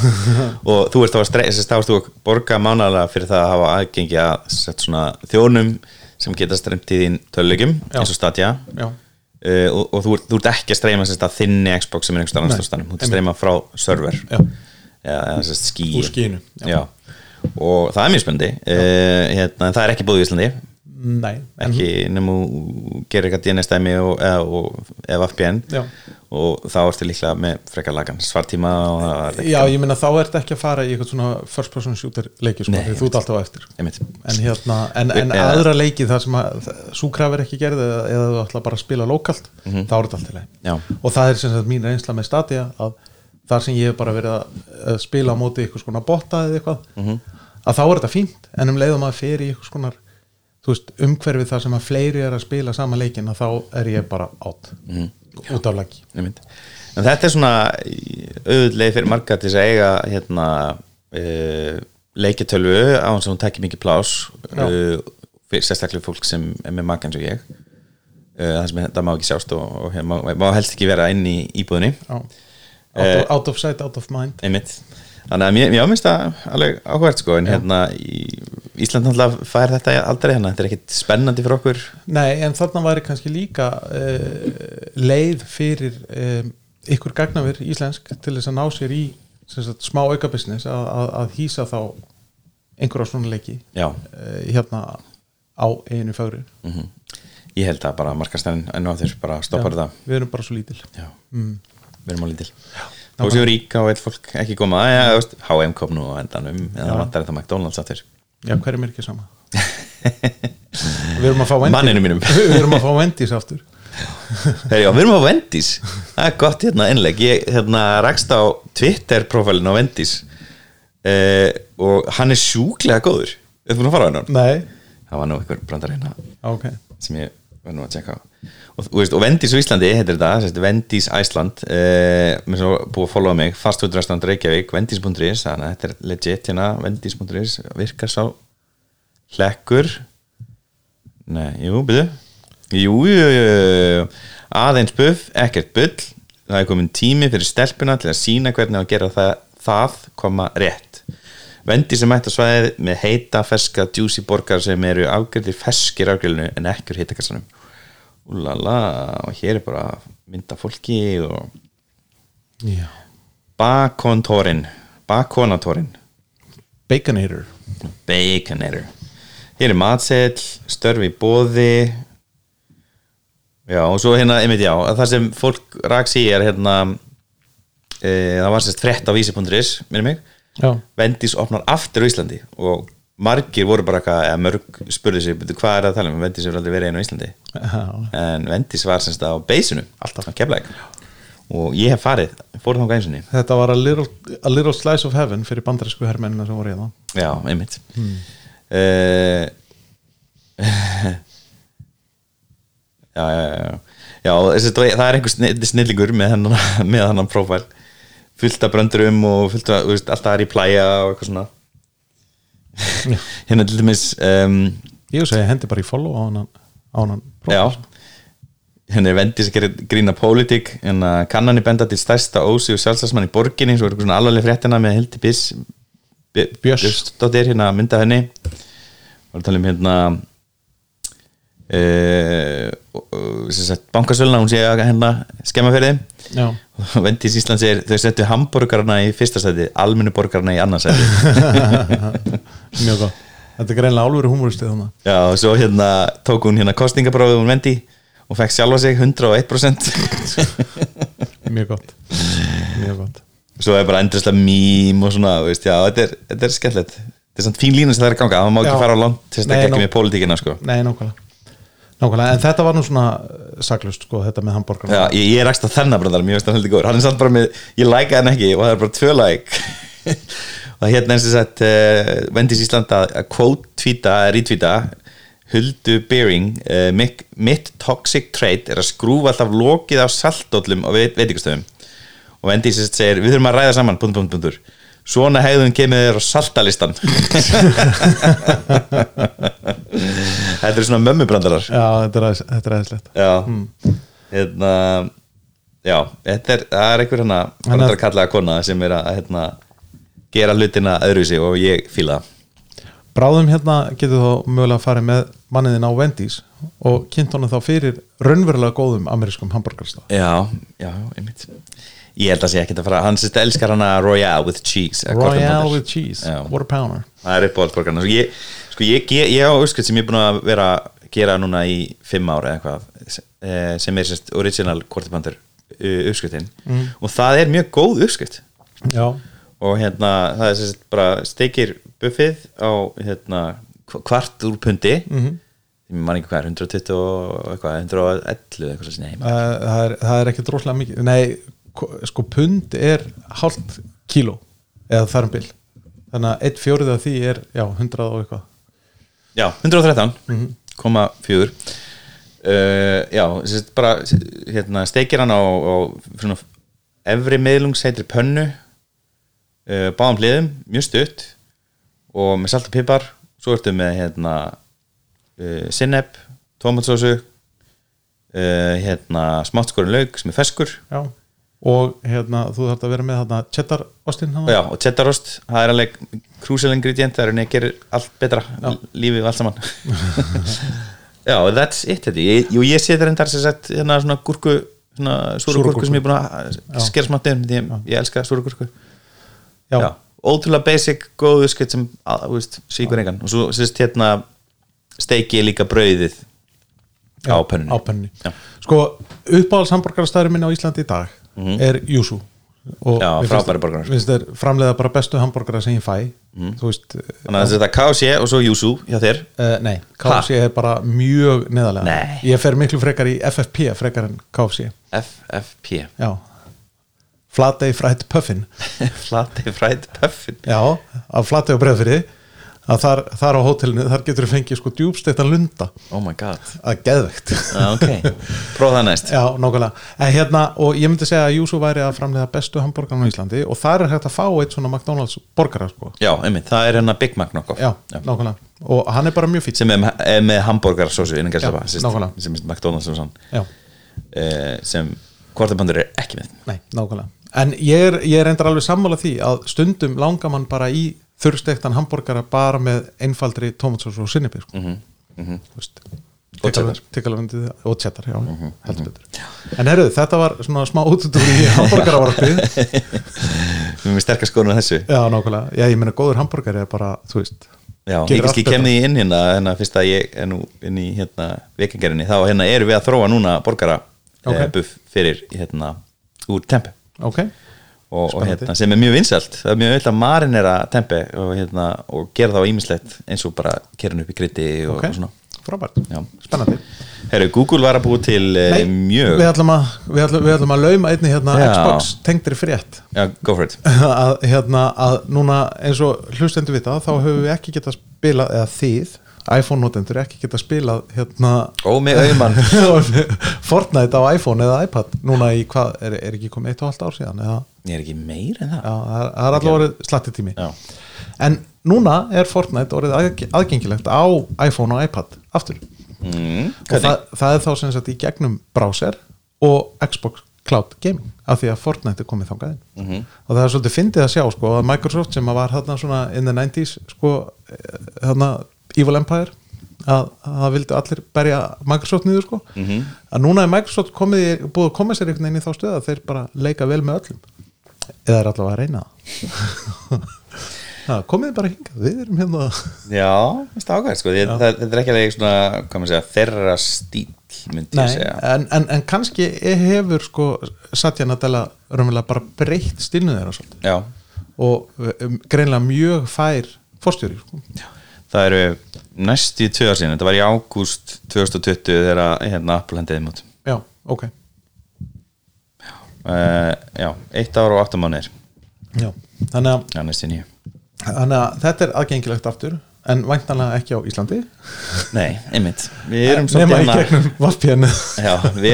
og þú ert þá að að borga mánalega fyrir það að hafa aðgengi að þjónum sem geta streymt í þín tölulegjum Já. eins og Stadia. Uh, og, og þú, þú ert ekki að streyma að þinni Xbox sem er einhvers Nei, annars þú ert að streyma frá server. Já, eða, já. og það er mjög spennandi. Uh, hérna, en það er ekki búið í Íslandi nei ekki nefnum þú gerir eitthvað DNS-dæmi eða, VPN Já. og þá ertu líklega með frekar lagan svartíma já, ég meina þá ert ekki að fara í eitthvað svona first person shooter leiki sko, því þú ert alltaf á eftir. En hérna, en, en Eða- aðra leiki þar sem að súkraf er ekki gerð eða, eða þú ætla bara að spila lokalt þá er þetta allt í leið og það er sem sagt mín reynsla með Stadia að þar sem ég hef bara verið að, að spila á móti eitthvað skona botta eða eitthvað Mhm. að þá er þetta fínt en um leiðum að fer í eitthvað veist, umhverfið þar sem að fleiri er að spila sama leikin að þá er ég bara átt Mhm. út af Einmitt. en þetta er svona auðvitað fyrir marga til að eiga hérna uh, leikjatölvu á hans sem hún tekir mikið plás uh, fyrir sérstaklega fólk sem er með maka eins og ég. Uh, það sem þetta má ekki sjást og, og hérna, má, má helst ekki vera inn í íbúðinni. Out, of, out of sight, out of mind. einmitt þannig að mér, mér finnst það alveg áhvert sko en hérna í Ísland náttúrulega fær þetta aldrei hérna, þetta er ekkit spennandi fyrir okkur. Nei, en þarna væri kannski líka uh, leið fyrir um, ykkur gagnavir íslensk til þess að ná sér í sagt, smá auka business að, að, að hýsa þá einhverja svona leiki já, uh, hérna á einu fagri mm ég held að bara markastæðin enn og þeir bara stoppar þetta. Við erum bara svo lítil. Já, mm. við erum á lítil þá séu ríka og eitt fólk ekki koma. H&M kom nú á endanum eða vantar þetta McDonalds aftur? Já, hverjum er ekki sama? [LAUGHS] Við erum að fá Wendy's. [LAUGHS] Við erum að fá Wendy's aftur. [LAUGHS] Heri, já, við erum á Vendís það er gott hérna innleg ég hérna, rakst á Twitter profilin á Vendís eh, og hann er sjúklega góður. Þú ert búin að fara á hennan? Nei, Það var nú einhver brandar hérna ok. sem ég var nú að tjekka á og, veist, og Vendís á Íslandi heitir þetta Vendís Æsland eh, mér svo búið að followa mig fast út restaurant Reykjavík Vendís.is þannig að þetta er legit hérna Vendís.is virkar sá hlekkur? Nei, jú, byrju. Jú, jú, jú, aðeins buff, ekkert bull. Það er komin tími fyrir stelpuna til að sína hvernig að gera það, það koma rétt. Vendi sem mætt á svæðið með heita, ferska, juicy borgar sem eru afgjörðir ferskir afgjörðinu en ekkur hitakassanum. Úlala, og hér er bara mynda fólki og Já. bakontórin bakonatórin Baconator. Baconator. Hér er matsell, störfi bóði Já, og svo hérna, einmitt já að það sem fólk raks í er hérna e, það var sérst frétt á vísi.is minnum mig, Vendís opnar aftur Íslandi og margir voru bara eitthvað, eða mörg spurði sig "Bíddu, hvað er það að tala um, Vendís hefur aldrei verið einu á Íslandi. En Vendís var semst á beisinu alltaf keflæk og ég hef farið, fór þá gænsinni Þetta var a little, a little slice of heaven fyrir bandarísku hermennina sem voru hérna. Já, einmitt. Mm. uh, [LAUGHS] Já, já, já Já, þessi, það er einhver snill, snillingur með hennan, [LAUGHS] með hennan prófæl. Fullt af bröndurum og fullt af, alltaf er í plæja og eitthvað svona hérna til dæmis um, Ég segi hendi bara í follow á hann á hann Já. Hérna er vendis að grína pólitík að kannanir benda til stærsta ósi og sjálfstæðsmann í borginni svo er eitthvað svona alvarleg fréttina með Hildi. Björnsdóttir hérna mynda henni. Var að tala um hérna uh, bankasöluna hún sé að hérna skemma fyrir þeim. Og [LAUGHS] Vendís Íslands er þau settu hambúrgarna í fyrsta sæti almennu borgarna í annars sæti. [LAUGHS] Mjög gott. Þetta er greinlega álveru húmuristið þannig Já, og svo hérna tók hún hérna kostningabráðið hún Vendi og fekk sjálfa sig 101% [LAUGHS] Mjög gott. Mjög gott. Svo er bara endrislega mím og svona, veist, já, þetta er, er skemmtilegt. Þetta er samt fín lína sem það er að ganga það má ekki Já. fara á langt til þess að ekki nú- með pólitíkina sko. nei, nákvæmlega nákvæmlega, en þetta var nú svona uh, saklust, sko, þetta með hambúrgarna já, ég, ég rakst á þennan brandar, mér finnst það heldur góður. Hann er samt bara með, ég læka hann ekki og það er bara tvö læk [LAUGHS] og hérna eins og sett uh, Vendis Ísland að að quote tvíta, retvíta Huldu Beering uh, mitt, mitt toxic trait er að skrúfa alltaf lokið á saltóllum og veit, veitingastöðum. Og Vendis segir, við þurfum að ræða saman punkt, punkt, punktur svona hegðun kemur þér á saltalistan. Þetta er svona mömmubrandarar já, þetta er, aðeins- aðeinslegt Já. Hérna, Já, þetta er, er einhver hérna Hann bara er- að kalla að kona sem er að hérna, gera hlutina öðruvísi og ég það. Bráðum hérna getur þá mögulega farið með manniðin á Wendy's og kynnt honum þá fyrir raunverulega góðum amerískum hambúrgarstað Já, já, einmitt Ég held að sé ekkert að fara, hann sérst elskar hana Royale with cheese Royale with cheese, Já. what a pounder Það er uppáhaldsborgarna Sko ég, sko, ég, ég, ég á uppskrift sem ég er búin að vera að gera núna í fimm ára eða eitthvað eh, sem er sérst original quarter pounder uh, uppskriftin. Mm. og það er mjög góð uppskrift. Já, og hérna það er sérst bara steikir buffið á hérna kvart úr pundi. Mm. -hmm. ég man ekki hvað er 120 og eitthvað 111 eitthvað sem uh, það, er, það er ekki droslega mikið. Nei, sko pund er hálft kíló eða þar um bil. Þannig að eitt fjórið af því er já, 100 og eitthvað. Já, 113 Mhm. koma fjögur. Uh, já, sérst bara hérna, steikir hann á, á svona efri meðlungsheitri pönnu uh, báðum hliðum, mjög stutt og með salt og pipar. Svo ertu með hérna uh, sinneb, tomatsósu uh, hérna smátt skorin lauk sem er feskur Já, og hérna þú þarf að vera með þarna cheddar ostinn hann Já, og cheddarost, það er alveg crucial ingredient, það er henni að gera allt betra lífið og allt saman. [LAUGHS] Já, that's it þetta ég, jú, ég sé þetta reyndar sem sagt hérna svona gúrku, svona súra gúrku sem ég er búin að skera smátt því ég, ég elska súra gúrku. Já, Já, ótrúlega basic, góðu skett sem, þú veist, síkur engan. Og svo sérst hérna steiki ég líka brauðið á Já. Sko, uppáhalds hambúrgarstæður minn á Íslandi í dag er Júsú og. Já, finnst- framleiða bara bestu hambúrgara sem ég fæ. Þú veist, Þannig að þetta KC og svo Júsú hjá þér? Uh, nei, KFC er bara mjög neðarlega. Nei. Ég fer miklu frekar í FFP frekar en KFC FFP Já. Flatey Fried Puffin. [LAUGHS] Flatey Fried Puffin. Já, af Flatey og Breiðfyrði að þar, þar á hótelinu, þar getur þú fengið sko djúbstektan lunda Oh my god. Að geðvegt ah, Ok, prófa það næst. Já, hérna, og ég myndi segja að Júsú væri að framleiða bestu hambúrgarna á Íslandi og þar er hægt að fá eitt svona McDonalds borgara, sko. Já, einmitt, það er hérna Big Mac nákvæmlega. Og hann er bara mjög fýtt. sem er, með- er með hambúrgarsósu sem er McDonalds eh, sem kvartabandur er ekki með. Nei. En ég er, ég er endur alveg sammála því að stundum langar mann bara í þurrstektan hambúrgara bara með einfaldri tómatsós og sinnibi, sko. Mm -hmm. Og cheddar. Og cheddar, já, heldur betur. En herruð, þetta var svona smá útudur í hambúrgaravarpið. [LAUGHS] við erum sterkast skoðun á þessu Já, nákvæmlega. Já, ég meina, góður hambúrgari er bara, þú veist, Já, ég kannski allt kem því inn hérna, hérna fyrst að ég er nú inn í hérna vikingerinni, þá hérna erum við að þróa núna borgara Ok. okay. buff fyrir hérna úr tempe ok, og, og hérna, sem er mjög vinsælt. Það er mjög vilt að marinera tempe og, hérna, og gera það á ímislegt eins og bara kerin upp í krytti og, ok, og svona. frábært. Spennandi. Herru, Google var að búa til eh, Nei, mjög við ætlum, að, við, ætlum, við ætlum að lauma einni hérna. Xbox tengdri frétt. Já, go for it. [LAUGHS] Að, hérna, að núna eins og hlustendur við það þá höfum við ekki getað spilað eða þið, iPhone notendur ekki getað spilað hérna Ó, með auðmann [LAUGHS] Fortnite á iPhone eða iPad núna í hvað, er, er ekki komið eitt og halvt ár síðan eða, Ég er ekki meir en það? Já, það er, allavega orðið slatti tími. Já. en núna er Fortnite orðið aðg- aðgengilegt á iPhone og iPad aftur. Mm, og það, það er þá sem sagt í gegnum browser og Xbox Cloud Gaming af því að Fortnite er komið þangað inn. Mhm. og það er svolítið fyndið að sjá sko að Microsoft sem var þarna svona in the 90s sko þarna Evil Empire að, að það vildi allir berja Microsoft niður sko. Mhm. að núna er Microsoft komið, búið að koma sér einhvern veginn í þá stöð að þeir bara leika vel með öllum eða er allavega að reyna það? [LAUGHS] Komið bara hingað, við erum hérna. Já, það er ákvæmt sko. Þetta er ekki alveg svona, þeirra stíl myndi ég segja. en, en, en kannski hefur sko Satya Nadella raunverulega bara breytt stilnu þeirra svolítið. Já, og um, greinlega mjög fær fórstjóri sko. það eru næstu í síðan, þetta var í ágúst 2020 þegar hérna Apple hendiði mút Já, ok uh, Já, eitt ár og átta mánir Já. Þannig, að, þannig að þetta er aðgengilegt aftur en væntanlega ekki á Íslandi? Nei, einmitt. Við erum svolítið hérna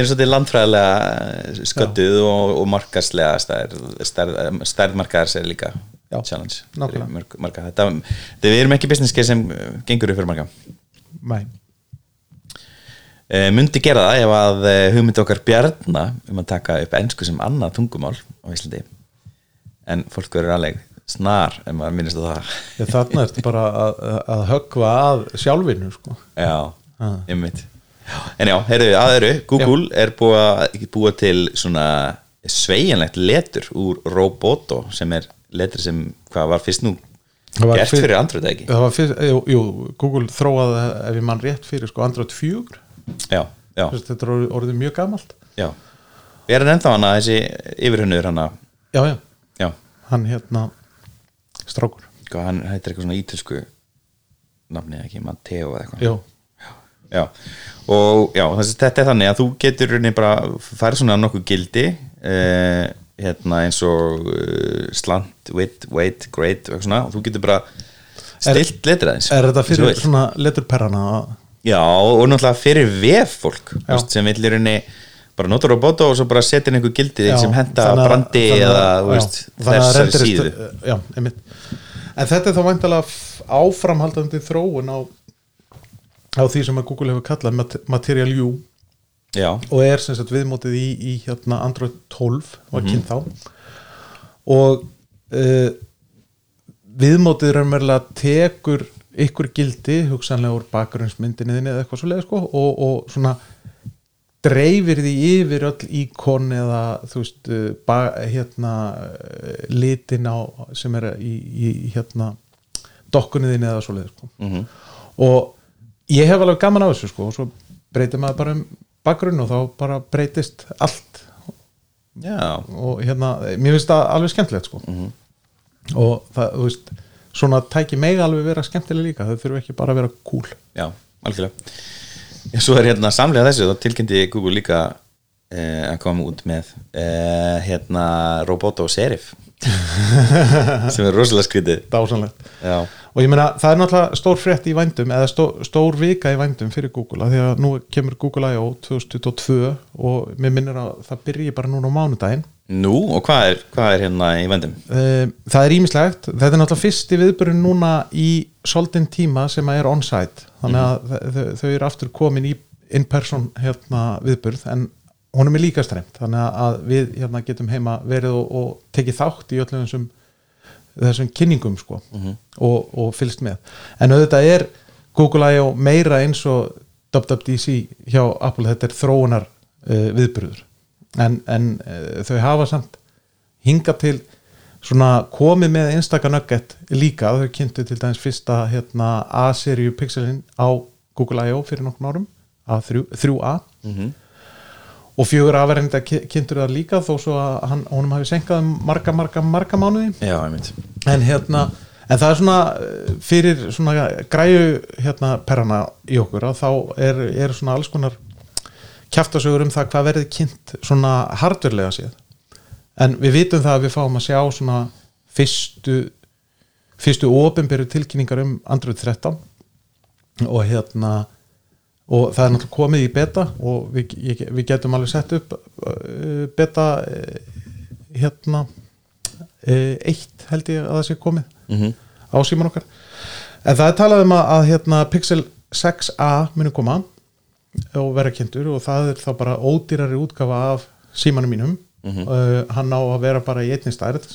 svolítið landfræðilega sköttuð og, og markarslega stærð, stærð, stærð markaðars er líka Já, challenge. Marga. Þetta, við erum ekki business case sem gengur upp fyrir marga. Nei, uh, Mundi gera það ef að uh, hugmyndi okkar bjarna um að taka upp ennsku sem annað tungumál á Íslandi. En fólk verður alveg snar ef maður minnist á það. Ég, þarna ertu bara að, að höggva að sjálfinu sko. Já, Ah. einmitt. En já, heyrðu, aðeiru, Google er búið búa til svona sveigjanlegt letur úr Roboto sem er letur sem, hvað var fyrst nú gert fyrir Android ekki? fyrst, jú, jú, Google þróaði ef ég mann rétt fyrir sko Android 4 Já, já, Þess, þetta er orðið, mjög gamalt. Já. Er hann ennþá hana, þessi yfirhunnur hana? Já, já, Já, hann hérna strákur. Hvað hann heitir eitthvað svona ítölsku nafni ekki, Matteo eða eitthvað? Já, Já, og já, þessi, þetta er þannig að þú getur bara farið svona nokkuð gildi uh, hérna eins og uh, slant, weight, weight, grade og eitthvað svona, og þú getur bara stilt letur aðeins er þetta fyrir svona leturperrana Já, og náttúrulega fyrir vef fólk veist, sem vill í rauninni bara notar roboto og svo bara setja inn einhver gildi Já, sem henda brandi eða veist, þessari síðu. Já, einmitt. En þetta er þá væntalega f- áframhaldandi þróun á, á því sem að Google hefur kallað mat- Material U. Já, og er sem sagt viðmótið í, í hérna Android 12 var Mhm. kynnt þá. Og uh, viðmótið raunverulega tekur ykkur gildi hugsanlega úr bakgrunnsmyndinni eða eitthvað svo leið sko, og, og svona dreifir því yfir öll íkon eða þú veist uh, ba, hérna uh, litin á sem er í, í hérna dokkunni þinni eða svo leið sko. Mhm. og ég hef alveg gaman á þessu sko, og svo breytir maður bara um bakgrunn og þá bara breytist allt já, og hérna, mér finnst það alveg skemmtilegt sko og það, þú veist svona tæki mega alveg vera skemmtileg líka þau þurfu ekki bara að vera cool. Já, algjörlega. Svo er hérna samlega þessu þá tilkynnti Google líka eh, að koma út með eh, hérna Roboto Serif [LAUGHS] sem er rosalega skrítið. Dásanlegt og ég meina það er náttúrulega stór frétt í vændum eða stó, stór vika í vændum fyrir Google af því að nú kemur Google I.O. 2022 og mér minnir að það byrji bara núna á mánudaginn nú og hvað er, hvað er hérna í vendum? Eh, það er ímislegt þetta er náttúrulega fyrsti viðbörun núna í soldin tíma sem að er on-site. Þannig að þau, þau eru aftur komin í in-person hérna viðbörð en honum er líka strengt. Þannig að við hérna getum heima verið og, og tekið þátt í öllum þessum þessum kynningum sko og, og fylgst með. En auðvitað er Google I.O. meira eins og WWDC hjá Apple. Þetta er þróunar uh, viðbörður en, en uh, þau hafa samt hinga til svona komið með einstaka nugget líka, þau kynntu til dæmis fyrsta hérna, A-seríu pixelin á Google I.O. fyrir nokkrum árum A3, 3A og fjögur afverðinda kynntur það líka þó svo að hann, honum hafi senkað um marga, marga, marga mánuði. Já, en hérna en það er svona eh, fyrir svona græju hérna perrana í okkur að þá er, er svona alls konar kjaftasögur um það hvað verði kynnt svona hardverlega séð. En við vitum það að við fáum að sjá svona fyrstu fyrstu ofinbyrju tilkynningar um Android 13 og hérna og það er náttúrulega komið í beta og við, ég, við getum alveg sett upp uh, beta uh, hérna uh, eitt held ég að það sé komið Mhm. á síman okkar. En það er talað um að, að hérna, Pixel 6a muni koma og vera kynntur og það er þá bara ódýrari útgafa af símanum mínum. Uh, hann á að vera bara í einni stærð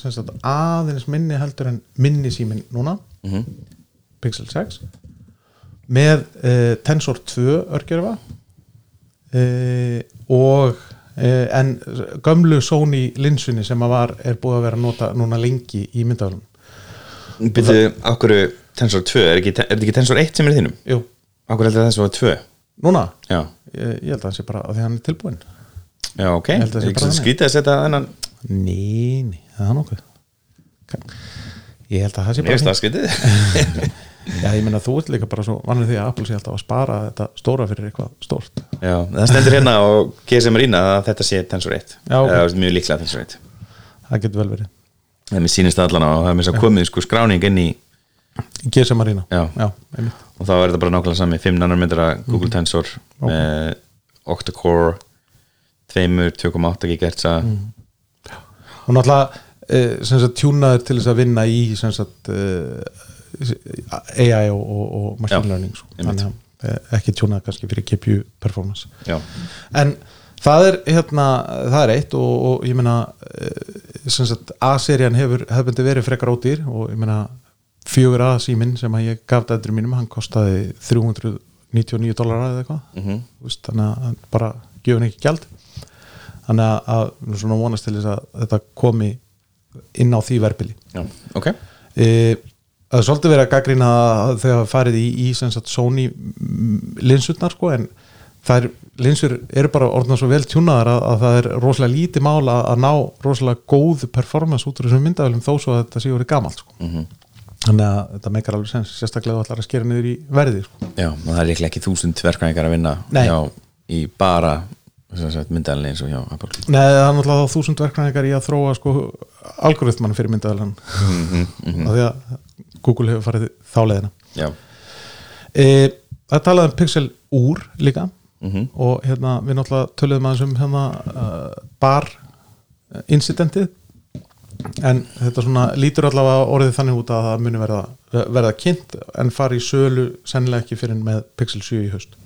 aðeins minni heldur en minni símin núna. Mhm. Pixel 6 með uh, Tensor 2 örgjörfa uh, og uh, en gömlu Sony linsunni sem að var, er búið að vera nota núna lengi í myndaflum Byrju, okkur Tensor 2, er, ekki, þetta ekki Tensor 1 sem er þínum? Jú, Okkur heldur þessu að 2? Núna, Já, ég, ég held að það sé bara að því hann er tilbúin já ok. Held að það sé bara þannig. skrítið að setja þennan Ný, ný, það er nokkuð Ég held að það sé Ég bara veist það skrítið Já, ég meina þú ert líka bara svo vannir því að Apple sé alltaf að spara þetta stóra fyrir eitthvað stórt. Já, það stendur hérna á GSM Arena að þetta sé Tensor 1 Já, ok. Það er mjög líklega Tensor 1 Það getur vel verið. Það er mér sýnist það allan á og það er mér svo komið sko skráning inn í GSM Arena. Já. Já og þá er þetta bara nákvæmlega sami 5 nanometra Google Mhm. Tensor með octa-core 2,8 GHz og náttúrulega sagt tjúnaður til þess að vinna í sagt uh, AI og, og, og machine Já, learning sko. þannig að uh, ekki tjúnaður kannski fyrir GPU performance. En það er hérna það er eitt og, og ég meina A-serían hefur hefði verið frekar ódýr og ég meina fjögur A síminn sem að ég gaf dættur mínum hann kostaði 399 dólar eða eitthvað Mhm. Þú veist, þannig að bara gefur ekki gjald þannig að, að svona vonast til þess að þetta komi inn á því verbili já, ok e, það svolítið verið að þau hafa farið í, í sagt, Sony mm, linsutnar sko en er, linsur eru bara orðna svo vel tjúnaðar að, að það er rosalega lítið mál að, að ná rosalega góð performance út úr þessum myndavælum þó svo að þetta sé orðið gamalt sko. Mhm. Þannig að þetta meikar alveg sens sérstaklega þú ætlar að skera niður í verði sko. Já, það er líklega ekki þúsund verkvæðingar að vinna hjá, í bara myndalni eins og hjá Apple. Nei, það er náttúrulega þá þúsund verkræðingar í að þróa sko algoritman fyrir myndaðalan Mhm, af því að Google hefur farið þá leiðina. Já, e, Það talaði um Pixel úr líka. Mhm. og hérna við náttúrulega töluðum aðeins um hérna uh, bar incidentið en þetta svona lítur allavega orðið þannig út að það muni verða, verða kynnt en fari í sölu sennilega ekki fyrir með Pixel 7 í haust.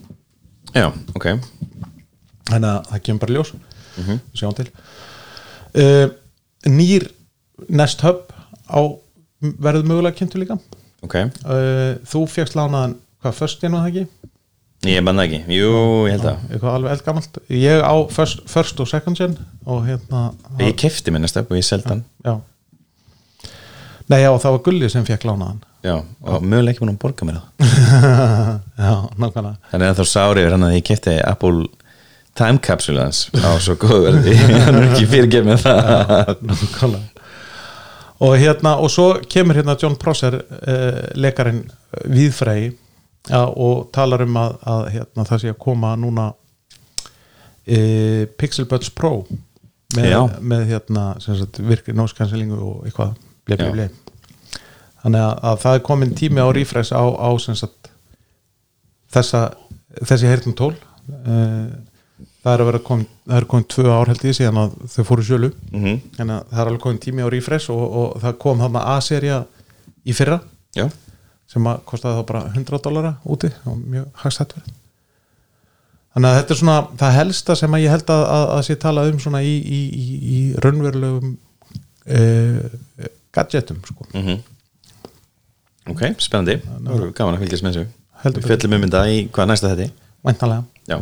Já, ok. Þannig að það kemur bara ljós. Sjáum til. Uh, nýr Nest Hub á verður mögulega kynntu líka. Ok, uh, þú fegst lánaðan hvað först ég nú það ekki ég manna ekki. Jú, ég held að eitthvað alveg eldgamalt. Ég á first, first og second gen og hérna Ég kefti minna stöp og ég seldi hann. Já. Nei já það var Gulli sem fekk lánaðan Já, og mögulega ekki búin að borga mér það. [LAUGHS] Já nákvæmlega. Þannig að þá sári yfir hann að ég kefti Apple Time Capsule hans á svo góð verði. [LAUGHS] Hann er ekki fyrirgefið með það. Nákvæmlega. Og hérna og svo kemur hérna John Prosser uh, lekarinn viðfrey ja, og talar um að, að hérna, það sé að koma núna uh, Pixel Buds Pro með, með hérna virkri nóskanselingu og eitthvað blei blei blei þannig að, að það er komin tími á refresh á, á sagt þessa, þessi heyrnum tól uh, það er að vera komin það er komin tvö ár held ég síðan að þau fóru sölu. Mhm. þannig að það er alveg komin tími á refresh og, og það kom þarna A-serja í fyrra. Já, sem að kostaði þá bara 100 dollara úti og mjög hagstætt. Verið þannig að þetta er svona það helsta sem að ég held að, að, að sé talað um svona í, í, í, í raunverulegum uh, gadgetum sko. mhm. Ok, spennandi, gaman að fylgjast með þessu. Við fjöllum um þetta í hvað næsta þetta væntanlega. Já.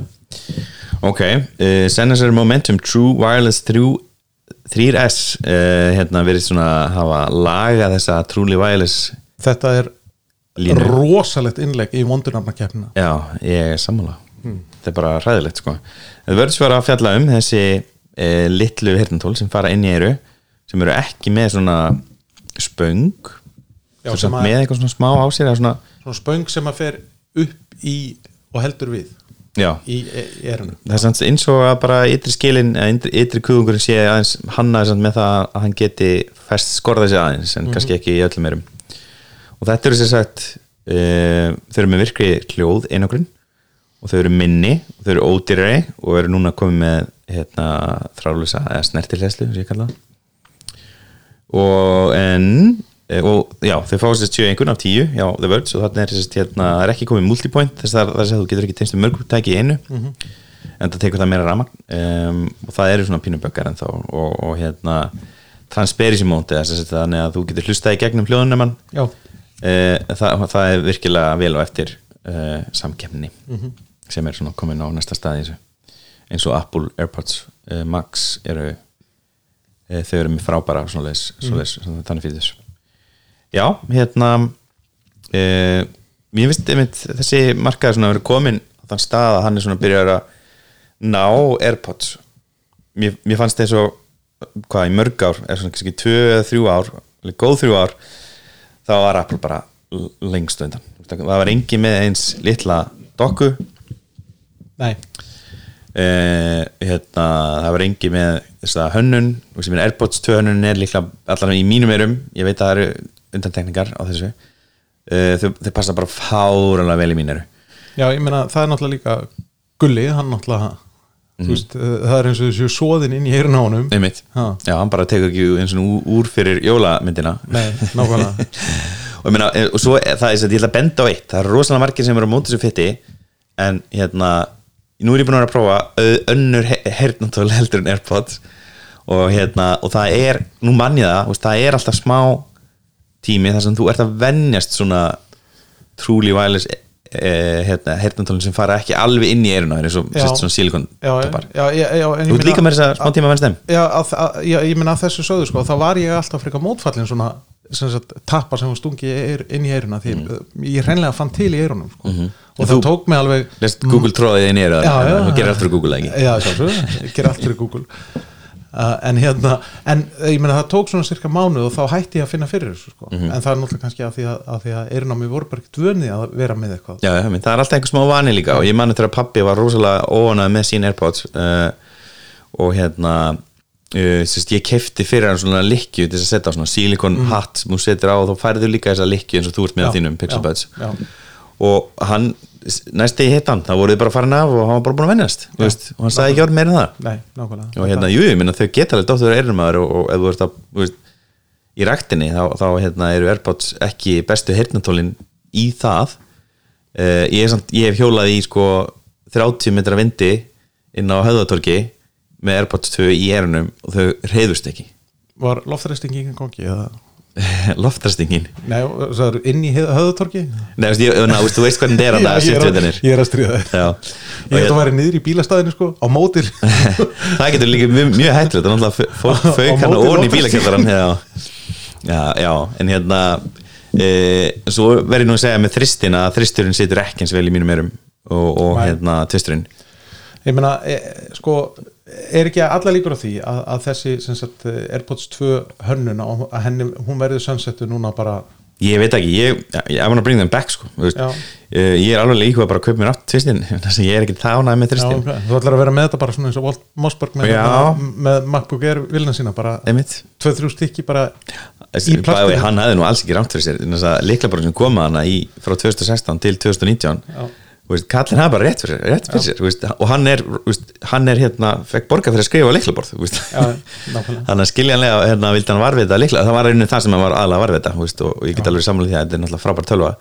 Ok, uh, Sennheiser Momentum True Wireless 3, 3S uh, hérna verið svona hafa laga þessa Truly Wireless þetta er Línu. rosalegt innlegg í vondurnafnakeppnina. Já, ég er sammála. Þetta er bara ræðilegt sko. Það verður svo að fjalla um þessi uh, litlu hirtantól sem fara inn í eyru sem eru ekki með svona spöng Já, sem samt að- með eitthvað svona smá á sér svona, svona spöng sem að fer upp í og heldur við já, í, erunum það er samt eins og að bara ytri skilin, eða ytri, kuðungurinn sé aðeins samt með það að hann geti fest skorða sig aðeins en kannski ekki í öllum erum og þetta eru sér sagt uh, þau eru með virkri hljóð einogrun og þau eru minni þau eru ódýrari og eru núna komið með hérna, þrálusa eða sem það. og en eh, og já, þau fá sérst 7 einhvern af 10 já, The Verge og þarna er sérst hérna, það er ekki komið multipoint þess að það er að þú getur ekki tengst með mörgutæki í einu. En það tekur það meira rama um, og það eru svona pínuböggar en þá og, og hérna transparency mode eða sérst þannig að þú getur hlustað í gegnum hljóðunemann. Já, það, það er virkilega vel og eftir uh, samkemni sem er svona komin á næsta staði þessu. Eins og Apple Airpods uh, Max eru þau eru með frábæra svoleiðis, svoleiðis, þannig fyrir þessu. Já, hérna uh, Mér finnst einmitt þessi markaður svona að vera komin á þann stað að hann er svona að byrja að ná Airpods. Mér, mér fannst þess að hvað í mörg ár, er svona kannski tvö eða þrjú ár alveg góð þrjú ár þá var Apple bara lengst undan. Það var engi með eins litla dokku. Nei, Uh, hérna, það var engi með þess að hönnun, Airpods 2 hönnun er líklega allan í mínum erum. Ég veit að það eru undantekningar á þessu. Uh, þau, þau passa bara fáranlega vel í mín eru. Já, ég meina það er náttúrulega líka Gulli, hann náttúrulega þú veist, uh, það er eins og þessu svoðin inn í Ha. já, hann bara tekur ekki eins og úr, fyrir jólamyndina. Nei, nákvæmlega. [LAUGHS] Og, meina, eh, og svo er það er að ég ætla að benda á eitt. Það eru rosalega margir sem eru á móti þessu fytti en hérna, nú er ég búin að vera að prófa önnur hernatól heldur en Airpods. Og hérna og það er, nú mann ég það, það er alltaf smá tími þar sem þú ert að venjast svona truly wireless eh, hérna, hernatólin sem fara ekki alveg inn í eiruna eins og svona ég þú líka með þess að smá tíma að venst þeim. Já, ég meina að þessu sögðu sko, þá var ég alltaf frekar mótfallin svona sem sagt, tappar sem stungi inn í eyruna því mm. ég hreinlega fann til í eyrunum sko. og það tók mig alveg Google tróðið inn í eiruna þú gerir allt fyrir Google ekki? Já, ég ger allt fyrir Google uh, en hérna en ég meina það tók svona cirka mánuð og þá hætti ég að finna fyrir þessu sko. Mhm. en það er náttúrulega kannski að því að, að, því að eyrunum voru bara ekki dvönið að vera með eitthvað Já, það er alltaf einhver smá vani líka og ég manni þegar pappi var rosalega óanað með sín Airpods uh, og hérna uh, sérst, ég kefti fyrir hann svona likju til að setja á svona silikon hatt sem þú setur á og þá færðu líka þessa likju eins og þú ert með Já, þínum Pixel já, já. Og hann, næst þegar ég hitt hann þá voruð þið bara farin af og hann var bara búin að vennast veist, og hann sagði ekki orð meira en það. Nei, og hérna, jú, ég minna þau geta alveg dóttur eyrnumæður og, og ef þú ert að, veist, í ræktinni þá, þá hérna, eru Airpods ekki bestu heyrnatólin í það. Uh, ég, samt, ég hef hjólað í sko 30 metra vindi inn á höfðatorki með Airpods 2 í eyrunum og þau reyðust ekki. Var loftræstingi ekki gangi? Eða? [LAUGHS] loftrastingin Nei, það er inn í höðutorki Nei, ég, þú veist hvernig þetta er Já, að ég, er að, það ég er að stríða þér. Já, Ég held að væri niður í bílastæðinu sko á mótir [LAUGHS] það getur líka mjög, mjög hættilegt það er náttúrulega fólk Á fauk hann móti og í loftræstingi. bílakjallaran já. já, en hérna e, svo verð ég nú að segja með þristin að þristurinn situr ekki eins vel í mínum erum og, og hérna tvisturinn Ég meina, e, sko er ekki alla líkur á því að, að þessi sagt, Airpods 2 hönnun að henni, hún verður sönsettu núna bara ég veit ekki, ég, ég I wanna bring them back sko. Já. e, ég er alveg líka bara að kaupa mér átt tvistin þess að ég er ekki þánað með Já, þristin ok. Þú ætlar að vera með þetta bara svona eins og Walt Mossberg með, Já. hérna, með MacBook Air vilna sína bara einmitt 2-3 stykki bara Þessi, Í plastinu. bæði, hann hefði nú alls ekki rámt fyrir sér þess að líklaborðin sem koma hana í, frá 2016 til 2019 Já. Kallin hafa bara rétt fyrir, rétt fyrir sér veist, og hann er, veist, hann er hérna, fekk borga fyrir að skrifa nákvæmlega. [LAUGHS] þannig að skiljanlega hérna, vildi hann varvita líkla, það var einu það sem hann var aðlega varvita þú veist, og, ég get alveg samlega því að þetta er náttúrulega frábær tölva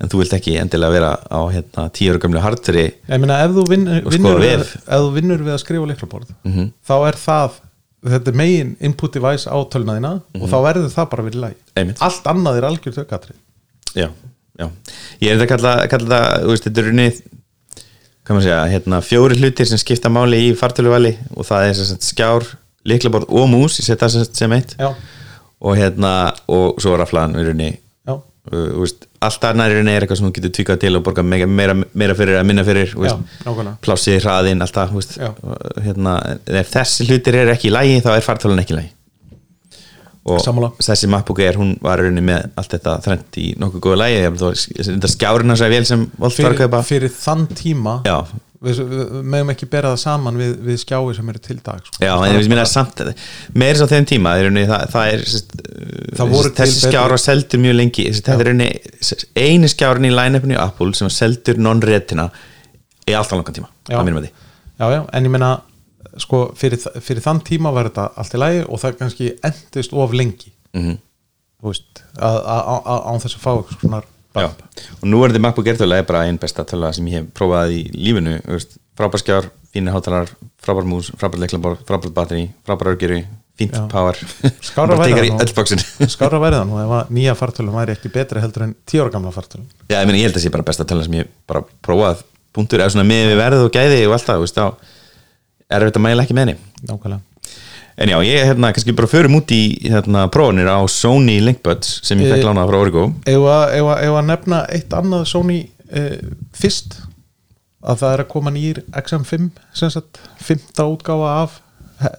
en þú vilt ekki endilega vera á hérna, tíu ára gömlu hardveri Ég meina, ef þú vinnur, við, við að skrifa leiklaborð Mhm. þá er það þetta er megin input device á tölnaðina og þá verður það bara verið læg Mhm. Allt annað er algjör tökatri já, já, ég er þetta að kalla, það, þú veist, þetta er unnið hvað maður segja, hérna fjóri hlutir sem skipta máli í fartöluvali og það er sagt, skjár, liklaborð og mús ég set það sem, eitt. Já, og hérna, og svo raflaðan já, uh, þú veist, allt annað í rauninni er eitthvað sem þú getur tvíkað til og borga meira, meira, meira fyrir að minna fyrir plássið, hraðinn, allt það hérna, ef þessi hlutir er ekki í lægi þá er fartölan ekki í lægi og Sammála. þessi MacBook Air hún var rauninni með allt þetta þrennt í nokkuð góða lægi þetta skjárina svo vel sem að fyrir, fyrir þann tíma já, við, meðum ekki bera það saman við, við skjái sem eru til dag sko. já, en ég minna samt meira svo þeim tíma, rauninni, það, það er Það þessi skjár var seldur mjög lengi þetta er rauninni eini skjárin í line-upinu Apple sem var seldur non-retina í alltaf langan tíma Já. að að já, já, en ég meina sko, fyrir, fyrir þann tíma var þetta allt í lagi og það kannski endist of lengi. Mm þú veist, að, að, að, án þess að fá eitthvað svona og nú er þetta MacBook Air tölulega bara einn besta tölulega sem ég hef prófað í lífinu frábær skjár, fínir hátalar frábær mús, frábær leiklabor, frábær batteri frábær örgjöri, fínt Já. power. Skára [LAUGHS] ef að nýja fartölum væri ekki betri heldur en tíu ára gamla fartölum Já, ég, meni, ég held að það sé bara besta tölulega sem ég bara prófað punktur, eða svona með við verð og gæði og allt það, þú veist, þá er þetta mæla ekki með henni? Nákvæmlega. En já, ég hérna kannski bara förum út í hérna prófanir á Sony Linkbuds sem ég Eh, fekk lánað frá Origo. Ef að, ef að, ef að nefna eitt annað Sony eh, fyrst? Að það er að koma nýr XM5 sem sagt, fymta útgáfa af,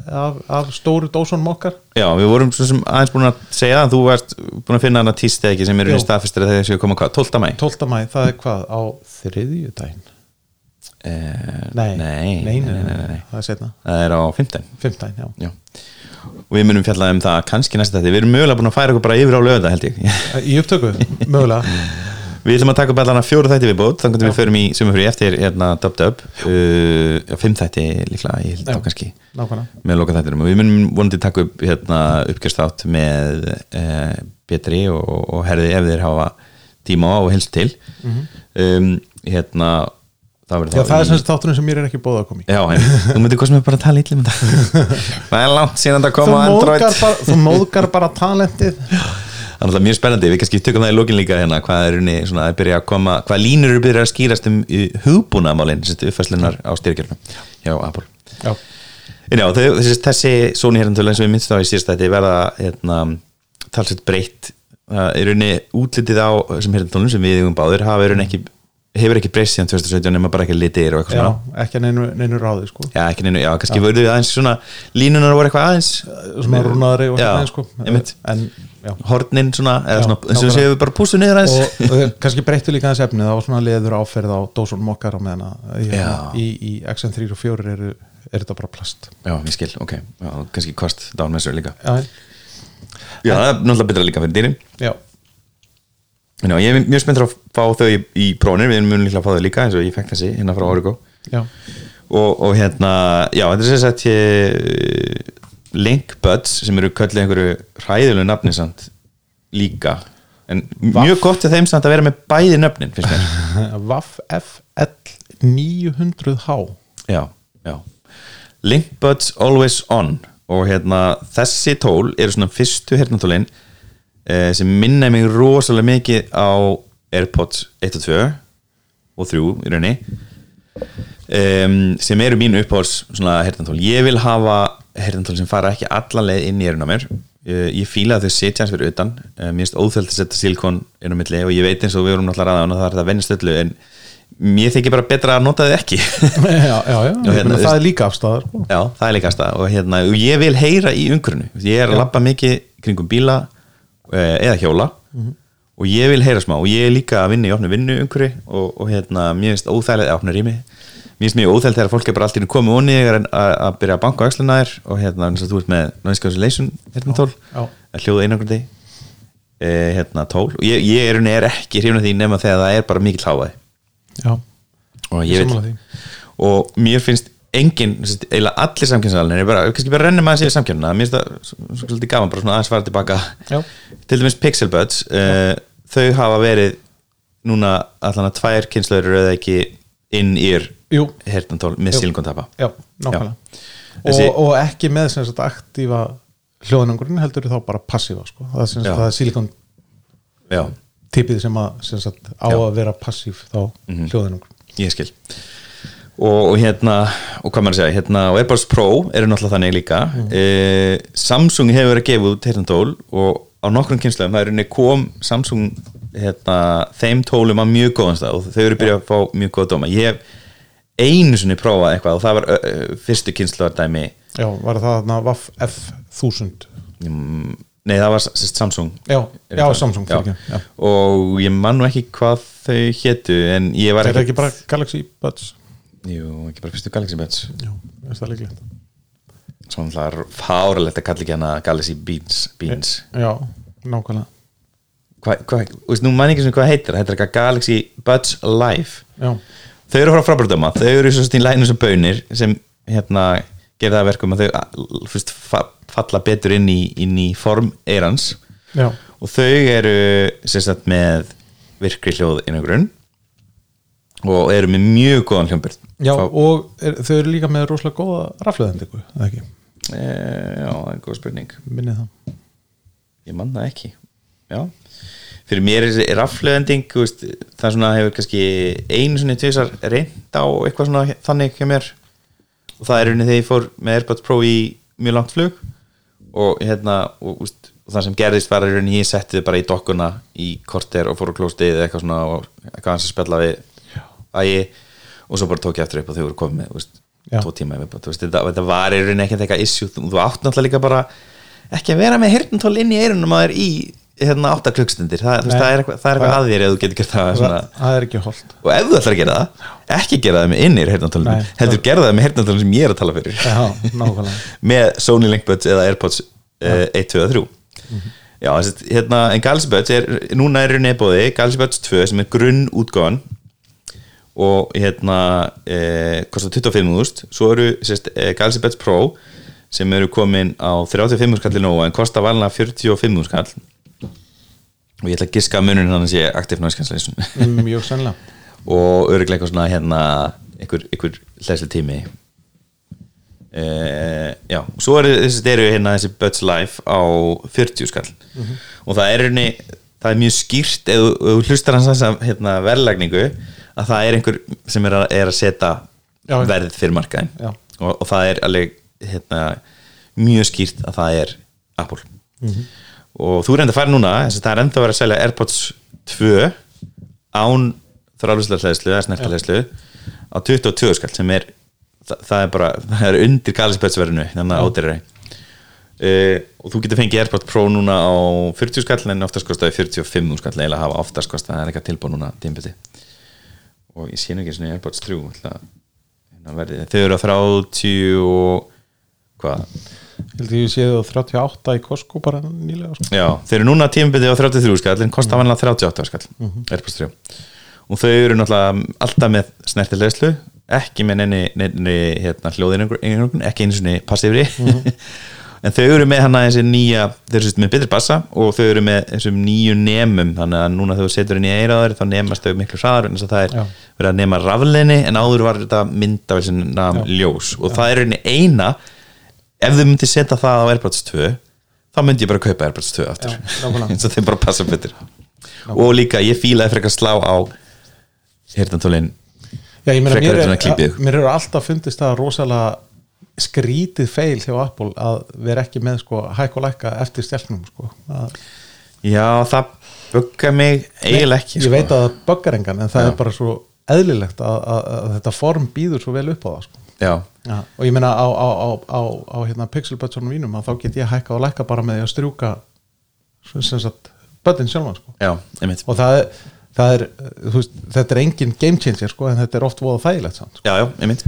af, af stóru dósunum okkar. Já, við vorum svo sem aðeins búin að segja að þú varst búin að finna hana tísti ekki sem eru í staðfestir að þeir séu að koma hvað, 12. mæ 12. mæ, það er hvað, á þriðju Eh, nei, nei, nei, nei, nei, nei, nei. það er á 15 fimmtæn, já. Já. Og við munum fjallað um það kannski næsta þetta Við erum mögulega búin að færa okkur bara yfir á lögða held ég. Í upptöku, [LAUGHS] mögulega. Við ætlum að taka upp allan að fjóru þætti við bót Þannig að við förum í sumafrí eftir hérna Dub Dub uh, fimm þætti líklega, ég held þá kannski. nákvæmlega, með loka þættinum. Og við munum vonandi taka upp hérna, uppgjörst með uh, Betri og, og herði ef þeir hafa tíma á og helst til. Um, hérna það já það er sem sagt þátturinn sem mér er ekki bóða að koma í. Já, þú myndir hvað sem er bara að tala ítli um [LAUGHS] Það er langt síðan það þú koma Android. móðgar bara, þú móðgar bara talentið. Það er náttúrulega mjög spennandi, við kannski tökum það í lókin líka hérna, hvað er unni, svona að byrja að koma hvað línur eru byrja að skýrast um hugbúnaðmálin, uppfæslunar á styrkjörnum Já, Apple. Já, En Já, þessi, þessi Sony herrantölu eins og við minnst á í síðast þetta verða hérna, talsett breytt. Er unni útlitið á þessum herrantölum sem við um báður hafa er ekki hefur ekki breyst síðan 2017 nema bara ekki litir og eitthvað já, svona. ekki neinu, neinu ráði sko. Já, ekki neinu, já, kannski voru þau aðeins svona línunar voru eitthvað aðeins svona rúnaðari og Já, eitthvað sko. einmitt. en já. Hornin svona, eða Já, svona eins og við bara pústu niður aðeins. Og, og kannski breyttu líka þess efni það var svona leður áferð á dósunum okkar á meðan að í, Já. í, í XM3 og 4 eru, er þetta bara plast. Já, ég skil, ok, já, kannski kost dánmessur líka. Já, Já, það er náttúrulega betra líka fyrir dýrin. Já, Já, ég er mjög spenntur að fá þau í, í prónir, við munum líklega að fá þau líka eins og ég fekk þessi hérna frá Origo. Og, og hérna, já, þetta er sem sagt ég, Link Buds sem eru köllið einhverju hræðilegu nafni samt líka. En mjög gott til þeim samt að vera með bæði nöfnin Vaff FL 900H já, já. Link Buds Always On. Og hérna þessi tól eru svona fyrstu hernatólin eh, sem minna mig rosalega mikið á Airpods 1 og 2 og 3 í rauninni. Um, sem eru mínu uppáhalds svona hernatól ég vil hafa hernatól sem fara ekki alla leið inn í eruna mér. Ég, ég fíla að þau setja hans fyrir utan. Um, mér finnst óþöld að setja silikon inn á milli og ég veit eins og við vorum náttúrulega ræða það er þetta vennist öllu en mér þykir bara betra að nota þau ekki. [LAUGHS] Já, já, já, hérna, það er líka afstæðar sko. Já, það er líkast það og, hérna, og ég vil heyra í umhverfinu. Ég er að labba mikið kringum bíla eða hjóla. Og ég vil heyra smá. Og ég er líka að vinna í opnu vinnu umhverfi og, og hérna, mér finnst óþægilegt að opna rými. Mér finnst mjög óþægilegt þegar fólk er bara alltaf komið onni að, að byrja að banka þær og hérna, eins og þú ert með cancellation hérna tól, hljóða einangrandi eh, hérna tól. Og ég, ég er, er ekki hrifna því nema þegar það er bara mikill hávaði já, og Ég veit og mér finnst engin, eiginlega allir samkynnsæðalinn bara, kannski bara rennum aðeins yfir samkynna mér finnst það svo- svo svolítið gaman, bara svona aðeins fara tilbaka. Já, til dæmis Pixel Buds uh, þau hafa verið núna allan að tvær kynslaður eða ekki inn ír jú, hertantól með Þessi- og, og ekki með sem sagt aktífa hljóðnangurinn heldur þá bara passífa sko. það það er silikon já, tipið sem, að, sem sagt, á Já. að vera passív þá mm -hmm. ég skil og, og hérna og hvað maður að segja, hérna og Airpods Pro eru náttúrulega þannig líka mm. Samsung hefur verið að gefa út hertantól og á nokkrum kynsluðum það er unni kom Samsung hérna, þeim tólum á mjög góðan stað og þau eru byrjað að fá mjög góða dóma ég hef einu sinni prófað eitthvað og það var fyrstu kynsluðar dæmi já, var það þarna Vaff F1000 Mm, Nei, það var Samsung já, Er já? Samsung já. já. Og ég man nú ekki hvað þau hétu En ég var er það ekki ekki bara Galaxy Buds Jú, ekki bara fyrstu Galaxy já, er það líklegt. Svo það er fáralegt að kalla ekki hana Galaxy Beans, Beans. já, nákvæmlega. Hvað, hva, veist, nú man ég ekki sem hvað heitir. Þetta er eitthvað Galaxy Buds Live. Já, Þau eru frá frábærdöma, þau eru svo stíl læginu sem bönir sem hérna gerir það að verkum að þau fyrst, fa falla betur inn í, inn í form eirans. Já, og þau eru sérstætt með virkri hljóð innan og eru með mjög góðan hljómbyrð já og er, þau eru líka með rosalega góða rafleðendingu, eða ekki, e, Já, það er góð spurning. Minnið það. Ég man það ekki. Já. Fyrir mér er, er rafleðending það svona hefur kannski einu svona tvisar reynd á eitthvað svona þannig hjá mér. Og það er unni þegar ég fór með AirPods Pro í mjög langt flug. Og hérna og, úst, og það sem gerðist var rauninni ég setti þið bara í dokkuna í korter og fór að klóstið eða eitthvað svona og eitthvað hans að spjalla við ægi og svo bara tók ég eftir upp og þau voru komið Já. tvo tíma í þú veist, þetta, þetta var í rauninni ekkert eitthvað issue, þú, átt náttúrulega líka bara ekki að vera með hirtintól inn í eirunum að þér í hérna átta klukkstundir það, þú veist, Nei. það er eitthvað, það er eitthvað að þér ef þú getur gert það svona það, það er ekki holdt og ef þú ætlar að gera það ekki gera það með innir heyrnartólunum Nei, heldur gera það með heyrnartólunum sem ég er að tala fyrir. Já, [LAUGHS] með Sony Linkbuds eða Airpods uh, 1, 2 og 3 já, þessi, hérna, en Galaxy Buds er núna er rauninni bóði Galaxy Buds 2 sem er grunn útgáðan og hérna eh, kostar 25.000 svo eru eh, Galaxy Buds Pro sem eru komin á 35.000 skall í nóga en kostar valina 45.000 skall. Og ég ætla að giska að munin hann sé Active Noise Cancellation. Mjög sannlega [LAUGHS] og öruglega eitthvað svona hérna einhver, einhver hlæsli tími. Uh, já, svo eru þessi eru hérna þessi Buds Life á 40 skall. Og það er það er mjög skýrt ef þú- hlustar hans að hérna, verðlagningu að það er einhver sem er að, er að setja Já. verð fyrir markaðin og, og það er alveg hérna, mjög skýrt að það er Apple. Og þú er enda að fara núna þess að það er enda að vera að selja Airpods 2 án þráluslega hlæðslu eða á 22 skall sem er það, það er bara, það er undir galisbetsverðinu þannig að ádýrari uh, og þú getur fengið Airpods Pro núna á 40 skall en oftast kostaði 45 skall eiginlega hafa oftast kostaði, það er ekki að tilbúið núna tímpiti og ég sé nú ekki svona Airpods 3 ætla, hérna þau eru á 30 og hvað? Ég held að ég séð á 38 í Costco bara nýlega sko. Já, þeir eru núna tímabiti á 33 skall en kosta vanlega 38 skall Airpods 3 og þau eru náttúrulega alltaf með snertilegslu ekki með neini, neini hérna, hljóðinningun, ekki einu svona passífri [LAUGHS] en þau eru með hana þessi nýja, þau eru með betri bassa og þau eru með þessum nýju nemum. Þannig að núna þú setur inn í eiraður þá nemast þau miklu hraðar en það er Já. verið að nema rafleini en áður var þetta mynda við sem nam ljós. Og það er einu eina ef þau myndi setja það á Airpods 2 þá myndi ég bara kaupa Airpods 2 aftur. Já, [LAUGHS] eins og þeim bara passa betur. Og líka ég fílaði frekar slá á hirtantólin Já, ég meina, Frekar að er, ykkur. mér eru alltaf fundist það rosalega skrítið feil hjá Apple að vera ekki með sko hæk og lækka eftir stjálfnum sko. að, já það bugga mig eiginlega ekki ég sko. veit að það buggar engan en það er bara svo eðlilegt að, að, að þetta form býður svo vel upp á það sko. já, Já, og ég meina á, á, á, á, á hérna pixelbötsunum mínum að þá get ég hækka og lækka bara með að strjúka bötin sjálfan sko. já, og það er, það er veist, þetta er engin game changer sko, en þetta er oft voða þægilegt samt, sko. já, já, einmitt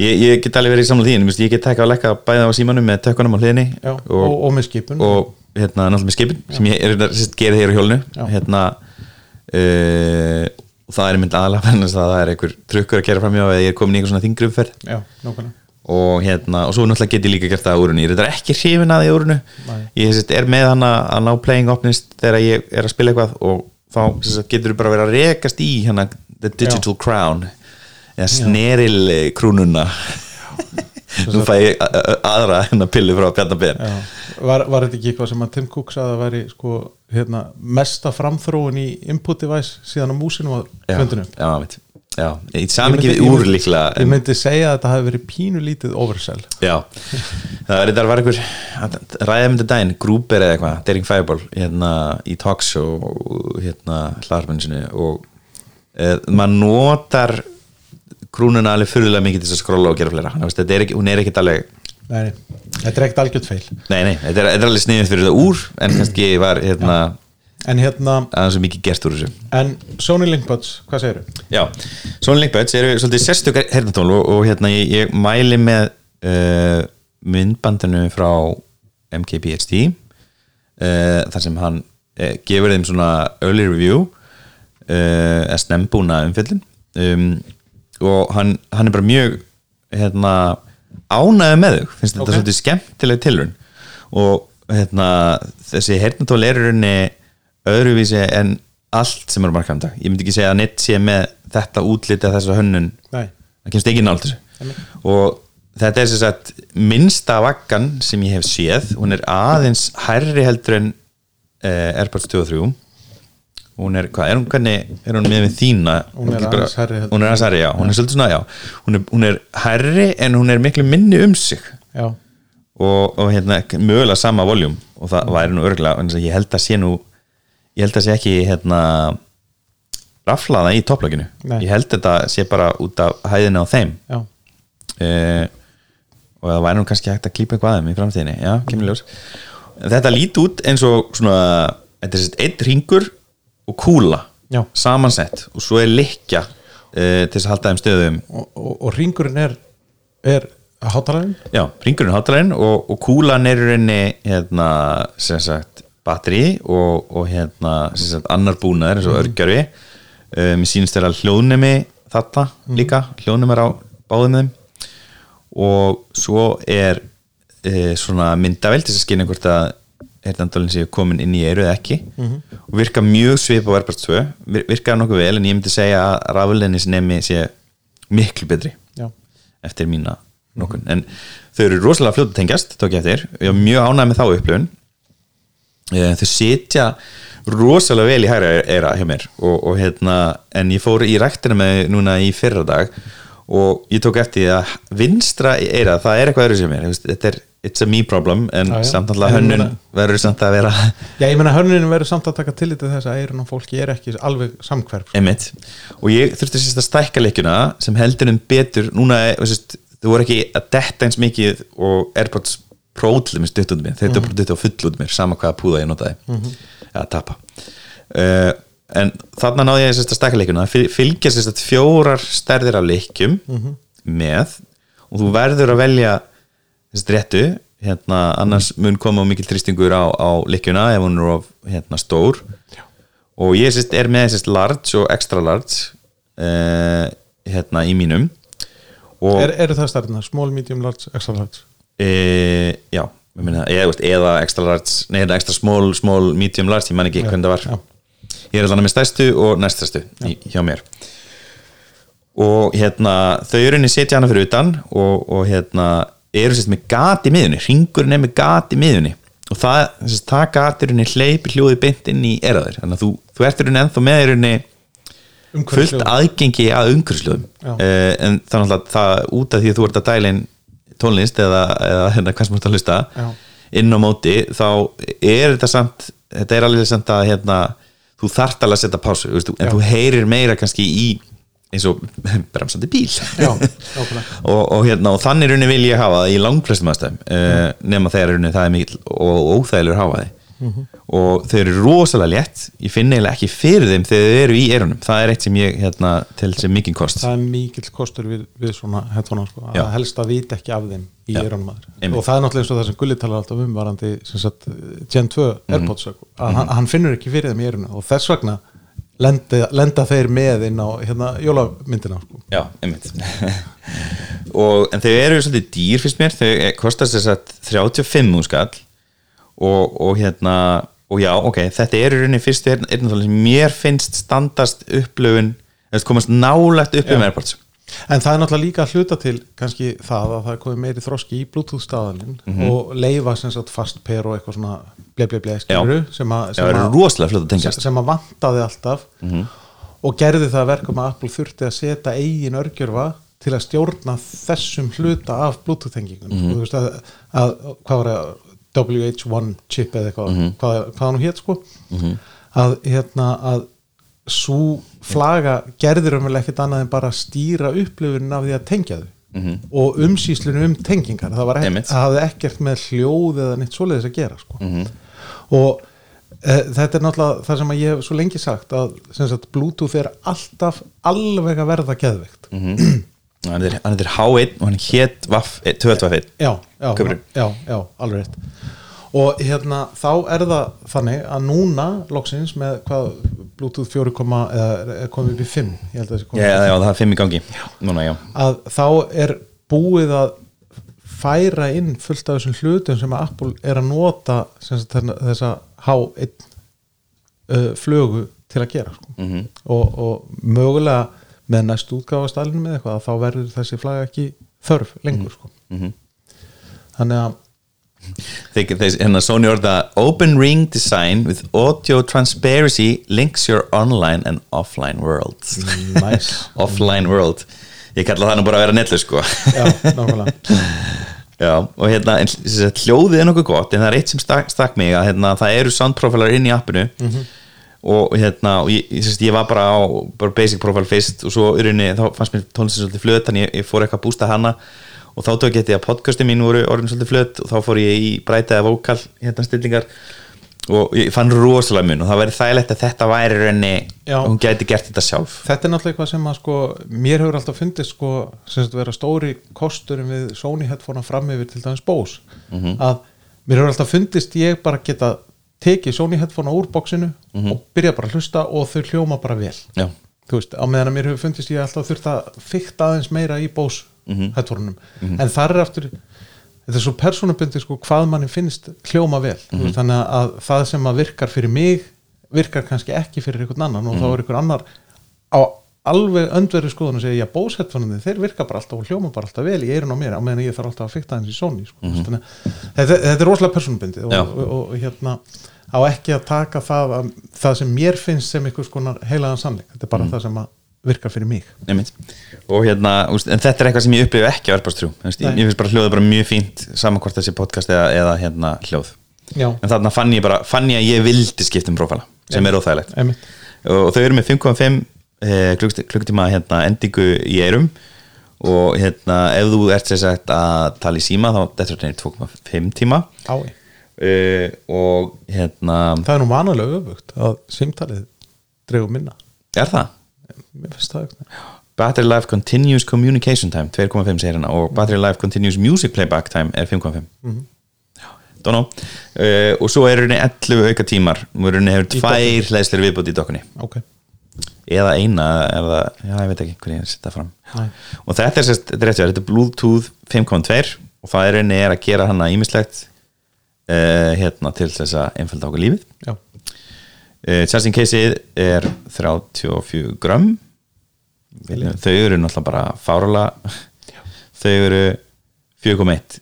ég, ég get alveg verið í samlega því en ég get tekka að lekka bæða á símanum með tökkunum á hliðinni Já, og, og, með skipun. og hérna náttúrulega með skipin sem ég er að gera þeir á hjólinu. Já. hérna uh, og það er mynd aðalega að það er einhver trukkur að gera framjá eða ég er komin í einhver svona þingri umferð. Já, og hérna, og svo náttúrulega get ég líka gert það á úrunu, ég er ekki hrifin að því úrunu Nei. ég sést, er með hana að ná playing opnist þegar ég er að spila eitthvað og þá sést, getur þú bara verið að rekast í hana the digital crown eða sneril eh, krúnuna nú fæ ég aðra hennar pillu frá Bjarnabér Já, var, var þetta ekki eitthvað sem að Tim Cook sagði að væri sko, hérna, mesta framþróun í input device síðan á músinu og já, fundinu já, veit. Já, ég sami Ég ekki við ég úr myndi- líklega ég myndi segja að þetta hafi verið pínulítið oversell. Já, það var, var einhver ræðum þetta daginn, Grúber eða eitthvað Daring Fireball, hérna í talkshow hérna hlaðarpennsinu og e, maður notar krúnuna alveg fyrirlega mikið til þess að skrolla og gera veist, þetta er ekki, hún er ekkit alveg nei, þetta er ekkert algjört feil nei, nei, þetta er, þetta er alveg sniðið fyrir það úr en kannski var hérna en hérna, aðeins svo mikið gert úr þessu. En Sony Linkbuds hvað segirðu? Já, Sony Linkbuds eru svolítið sérstök hernatól og, og hérna ég, ég mæli með uh, myndbandinu frá MKBHD uh, þar sem hann uh, gefur þeim svona early review eða snembúna umfyllin um, og hann, hann er bara mjög hérna ánæði með þau, finnst þetta Ok. svolítið skemmtileg tilrun og hérna þessi hernatól er í rauninni öðruvísi en allt sem er á markaðum í dag. Ég myndi ekki segja að neitt sé með þetta útliti að þessa hönnun. Nei, það kemst ekki nált og þetta er sem sagt minnsta vaggan sem ég hef séð. Hún er aðeins hærri heldur en uh, Airpods 2 og 3 hún er, hvað, er hún hvernig er hún með við þína? Hún er aðeins heldur hún er aðeins hærri, já, hún er svolítið svona, já. Hún er, hún er hærri en hún er miklu minni um sig. Já, og, og hérna, mögulega sama voljum og það væri nú örgulega en ég held að sé nú ég held að sé ekki hérna raflaða í topplöginu. Nei. ég held þetta sé bara út af hæðina á þeim. Já, uh, og það væri nú kannski hægt að klípa eitthvað aðeim í framtíðinni, já, kemur ljós. Þetta líti út eins og svona, þetta er einn ringur og kúla Já. samansett og svo er likja uh, til þess að halda þeim stöðum. Og, og, og ringurinn er er hátalæðin já, ringurinn hátalærin og, og kúlan er rauninni hérna, sem sagt, batteri og, og hérna, sem sagt, annar búnaður eins og örgjörfi uh, mér sýnist þeirra hljóðnemi þetta líka, hljóðnemar á báðum þeim. Og svo er uh, svona myndavel til þess að skynja hvort að heyrnandólinn séu komin inn í eiru eða ekki. Og virka mjög svip á 2 vir- virkaði nokkuð vel en ég myndi segja að rafleinis nemi sé miklu betri já, eftir mína nokkun en þau eru rosalega fljóta tengjast tók ég eftir, ég var mjög ánægð með þá upplifun. Eh, þau sitja rosalega vel í hægra eira hjá mér. Og, og hérna en ég fór í ræktina með núna í fyrra dag og ég tók eftir að vinstra eira, það er eitthvað öðru sem mér. Þetta er, it's a me problem en Já, já. samt alltaf hönnun verður samt að vera já, ég meina hörninu verður samt að taka tillit til þess að eirun og fólki er ekki alveg samhverf sko. Einmitt. og ég þurfti sérst að stækka leikjuna sem heldur um betur. Núna, sérst, þau voru ekki að detta eins mikið og Airpods Pro til þeim stutt út mér, þeir eru bara stutt á full út mér sama hvaða púða ég notaði. Eða tapa. Uh, en þarna náði ég sérst að stækka leikjuna. Fyl- fylgja sérst að fjórar stærðir af leikjum með. Og þú verður að velja sérst réttu hérna, annars mun koma mikil þrýstingur á, á leikjuna ef hún er of hérna, stór. Og ég sérst er með sérst large og extra large uh, hérna í mínum. Og er, eru það stærðina, small, medium, large, extra large? E, já, ég meina, eða, eða extra large, nei, eða extra small, small medium large, ég man ekki hvernig það var. já. ég er allan með stærstu og næststærstu í, hjá mér. Og hérna þau eru henni setja hana fyrir utan og, og hérna eru sérst með gat í miðunni ringurinn er með gat í miðunni og það, sérst, það gat henni hleypi hljóði beint inn í eraður þannig að þú, þú ert henni ennþá með henni fullt aðgengi að umhverfsljóðum uh, en þannig að það út af því að þú ert að dæla inn tónlist eða, eða hérna hvað sem þú ert að hlusta Já. inn á móti þá er þetta samt þetta er alveg samt að hérna, þú þart alveg að setja pásu en Já. þú heyrir meira kannski í eins og bremsandi bíl. Já, [LAUGHS] og, og, hérna, og þannig runni vil ég hafa það í langflestum aðstæðum uh, nema þegar runni það er mikil og óþægilegur hafa þið og þau eru rosalega létt ég finn eiginlega ekki fyrir þeim þegar þau eru í erunum það er eitt sem ég hérna, til sem mikinn kost. Það er mikill kostur við, við svona headphone sko, að helst að vita ekki af þeim í Já, eyrunum aður og það er náttúrulega eins og það sem Gulli talar alltaf um varandi sem sagt, Gen 2 Mhm. Airpods að hann, hann finnur ekki fyrir þeim í eyrunum og þess vegna lenda, lenda þeir með inn á hérna, jólamyndina sko. Já, einmitt og, En þau eru svolítið dýr fyrst mér þau kostast þess að 35 skall og, og hérna og já, ok, þetta er í rauninni fyrst mér finnst standast upplöfun, komast nálægt upplöfun Já. Airpods en það er náttúrulega líka að hluta til kannski það að það er komið meiri þroski í Bluetooth staðalinn Mhm. og leifa sem sagt fast per og eitthvað svona ble ble ble skiluru sem að vantaði alltaf. Og gerði það að verkum að Apple þurfti að setja eigin örgjörfa til að stjórna þessum hluta af Bluetooth-tengingun og þú veist að, að hvað var það? WH1 chip eða eitthvað hvað, hvað hann hétt sko. Að hérna að svo flaga gerðir um ekkert annað en bara stýra upplifunin af því að tengja þau. Og umsýslinu um tengingar. Það, var ek, Einmitt. það hafði ekkert með hljóð eða neitt svoleiðis að gera sko. Og e, þetta er náttúrulega það sem að ég hef svo lengi sagt að sagt, Bluetooth er alltaf alveg að verða geðveikt. Hann er, hann er H1 og hann hétt Vaff 12 já, já, já, já, alveg rétt. Og hérna þá er það þannig að núna loksins með hvað Bluetooth 4, eða er komið upp í 5 ég held að það sé Já, já, það er 5 í gangi. Núna, já. Að þá er búið að færa inn fullt af þessum hlutum sem að Apple er að nota sagt, þennan- þessa H1 uh, flögu til að gera sko. Mhm. og, og mögulega með næst útgáfastælinu með eitthvað að þá verður þessi flaga ekki þörf lengur sko. Mhm. þannig að hérna Sony orða Open Ring Design with Audio Transparency links your online and offline worlds nice [LAUGHS] Offline world Ég kalla það nú bara að vera netlu sko já, nákvæmlega [LAUGHS] Já, og hérna, en, hljóðið er nokkuð gott en það er eitt sem stakk, stakk mig að hérna, það eru soundprofilar inn í appinu. Og hérna, og ég, ég, ég var bara á bara basic profile fyrst og svo í rauninni, þá fannst mér tónlistin svolítið flöt þannig ég, ég fór eitthvað að bústa hana. Og þá tók ég að podcastin mín voru orðin svolítið flöt og þá fór ég í breytaða vókal hérna stillingar og ég fann rosalega mun og það væri þægilegt að þetta væri í rauninni, Já. hún gæti gert þetta sjálf. Þetta er náttúrulega eitthvað sem að sko mér hefur alltaf fundist sko sem sagt vera stóri kosturinn við Sony headphone fram yfir til dæmis Bose. Að mér hefur alltaf fundist ég bara geta tekið Sony headphone úr bóksinu og byrja bara að hlusta og þau hljóma bara vel. Já, þú veist, á meðan að mér hefur fundist ég alltaf þurft að fykta aðeins meira í Bose headphone en þar er aftur þetta er svo persónubundi sko hvað manni finnst hljóma vel, þú veist, þannig að það sem að virkar fyrir mig virkar kannski ekki fyrir einhvern annan og þá er einhvern annar á alveg öndverðu skoðun að segja, já, headphone þeir virka bara alltaf og hljóma bara alltaf vel í eirun á mér á meðan ég þarf alltaf að fykta aðeins í Sony sko, mm að þetta, þetta er rosalega persónubundi og, og, og, og hérna á ekki að taka það, að, það sem mér finnst sem einhvers konar heilaðan sannleik. Þetta er bara það sem að virkar fyrir mig. Og hérna, en þetta er eitthvað sem ég upplifu ekki á Airpods 3 Þú veist, ég, finnst bara hljóðið bara mjög fínt saman hvort þessi podcast eða, eða hérna hljóð. Já, en þarna fann ég bara, fann ég að ég vildi skipta um prófala sem er óþægilegt. Einmitt. Og þau eru með 5,5 eh, klukkt- klukkutíma hérna, endingu í eirum og hérna ef þú ert sér sagt að tala í síma þá þetta er 2,5 tíma. Uh, og hérna það er nú vanalega öfugt að símtalið dregur minna. Er það? Battery Life Continuous Communication Time 2,5 segir hérna og Battery Life Continuous Music Playback Time er 5,5 mm -hmm. uh, og svo er henni 11 auka tímar. Og henni hefur tvær hlæðslir viðbúti í dokkunni ok, eða eina eða, já, ég veit ekki hvernig ég setja fram. Nei. og þetta er, sérst, þetta er, rétt þér, þetta er Bluetooth 5.2 og það er henni er að gera hana ímislegt uh, hérna til þess að einfalda okkur lífið. Já, uh, charging caseið er 34 gram þau eru náttúrulega bara fárala þau eru 4.1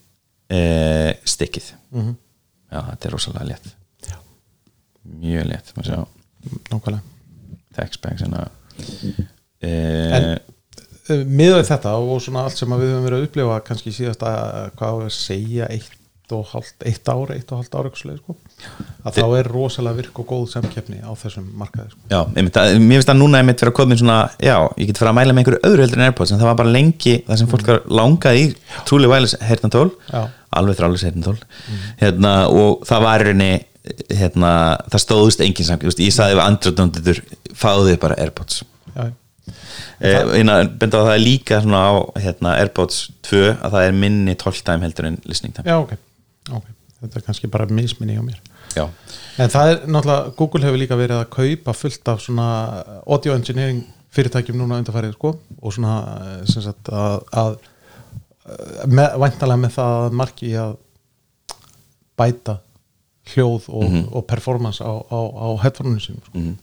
uh, stikkið. Mhm. já, þetta er rosalega létt. Já. mjög létt nákvæmlega. Textbags hérna. En- uh, Eh, miðað þetta og svona allt sem við höfum verið að upplifa kannski síðast að hvað segja eitt og halvt, eitt ára, eitt og halvt svoleiðis, sko. að þá er rosalega virk og góð samkeppni á þessum markaði sko. já, einmitt, að, mér finnst það núna einmitt fyrir að koma svona, já, ég get fyrir að mæla með einhverju öðru heldur en Airpods, en það var bara lengi það sem fólk var langað í, trúli vælis hernatól, Já. alveg þrális hernatól hérna, og það var rauninni hérna, það stóðust engin samt, ég saði við andröndundur fáðu þið bara Airpods. Já, Eh, hérna, benda á að það er líka svona á hérna, Airpods 2 að það er minni 12 time heldur en listening time. Já ok, ok þetta er kannski bara misminni á mér já, en það er náttúrulega, Google hefur líka verið að kaupa fullt af svona audio engineering fyrirtækjum núna undarfærið sko og svona eh, sem sagt að, að eh, með, væntalega með það að marki að bæta hljóð og, og performance á, á, á headphone-inu sínum sko. Mhm.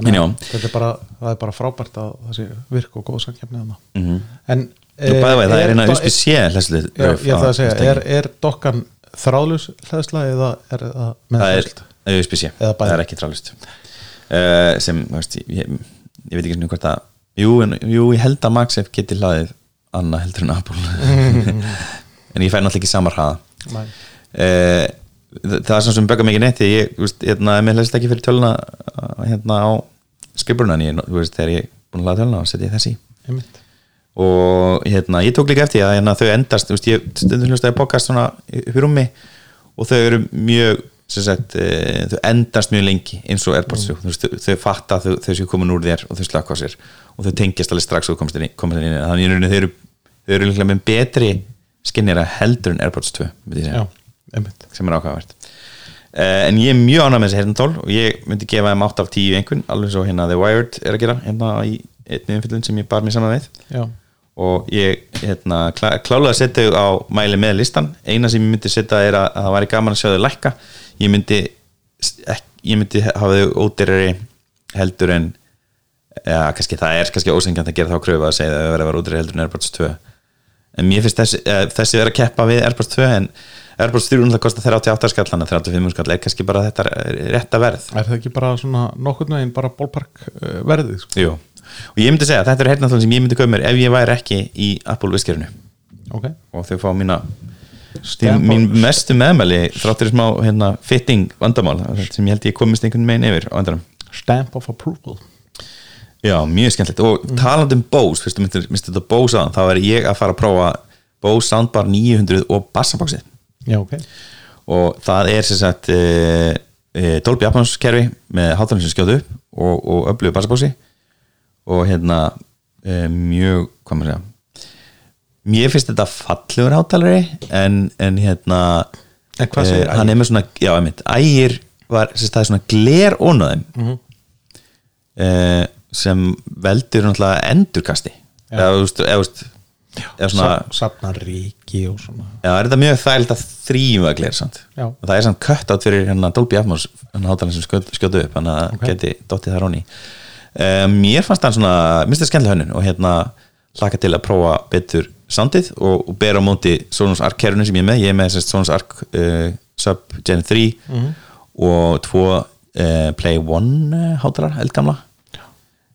þannig Já. að þetta er bara, er bara frábært að það sé virk og góð samkefni þarna Mhm. en bæða vegi, það er eina USB-C hlæslu Já, ég ætla að segja, er, er dokkan þráðlus hlæðsla eða er það með það er? USB-C, bæði. það er ekki trálust uh, sem, þú veist, ég, ég veit ekki svona hvort að jú, en, jú, ég held að MagSafe geti hlaðið annað heldur en Apple. [LAUGHS] En ég fæ náttúrulega ekki samar hraða. Uh, það er svona sem böggar mikið neitt ég, veist, hérna, mér hlæst ekki fyrir töluna hérna á skrifbruna en ég, veist, þegar ég búin að hlaða töluna og setja þessi. Einmitt. Og hérna, ég tók líka eftir að hérna, þau endast, veist, ég stundum hlustaði podcast svona rúmi og þau eru mjög sem sagt, e, þau endast mjög lengi eins og Airpods 3 þú veist, þau, þau fatta að þau, þau séu komin úr þér og þau slaka á sér og þau tengjast alveg strax og komast inn, komast inn þannig rauninni þau eru, þau eru líklega með betri skinnera heldur en Airpods 2 myndi ég segja. Já, sem er ákvæðavert uh, en ég er mjög ánægð með þessi heyrnatól og ég myndi gefa þeim 8 af 10 í einhvern alveg svo hérna The Wired er að gera hérna í einni umfyllun sem ég bar mér saman við. Já, og ég hérna, klá, klálega að setja þau á mæli með listan eina sem ég myndi setja er að, að það væri gaman að sjá þau lækka ég myndi, ég myndi hafa þau ódýrari heldur en ja, kannski það er kannski ósengjant að gera þá kröfu að segja að þau verða að vera ódýrari heldur en Airpods 2 en mér finnst þessi, eh, þessi vera að keppa við Airpods 2 en Airpods 3 það kostar 38 skall þannig að 35 skall er kannski bara þetta rétta verð er það ekki bara svona nokkurn veginn bara bólpark uh, verðið sko? Jú. Og ég myndi segja að þetta er heyrnatól sem ég myndi köpa mér ef ég væri ekki í Apple viskerinu ok. Og þau fá mína mín mestu meðmæli þráttur smá hérna, fitting vandamál sem ég held ég komist einhvern meginn yfir á endanum. Stamp of approval. Já, mjög skemmtilegt. Og Mm. talandi um Bose, fyrstu myndir þetta Bose aðan, þá er ég að fara að prófa Bose Soundbar 900 og bassabóksið já, ok. Og það er sem sagt e, e, Dolby Atmos kerfi með hátalinn sem skjóðu upp og, og öflugu bassabóksi og hérna e, mjög, hvað maður segja mér finnst þetta fallegur hátalari en, en hérna En hvað segir e, hann er með svona, já, einmitt, ægir var, sagt, það er svona gler ónaðum Mhm. e, sem veldur náttúrulega endurkasti. Eða, þú veist, eða, svona Sa- safna ríki og svona. Já, er þetta mjög þægilt að þrýfa gler það er samt kött átt fyrir hérna Dolby Atmos hann hátalega sem skjótu upp þannig að Ok. geti dottið þar honni mér fannst hann svona, minnst það skemmtilega hönnun og hérna hlaka til að prófa betur soundið og, og bera á móti Sonos Arc kerfinu sem ég er með, ég er með Sonos Arc uh, Sub Gen 3 og tvo uh, Play One uh, hátalar, eldgamla.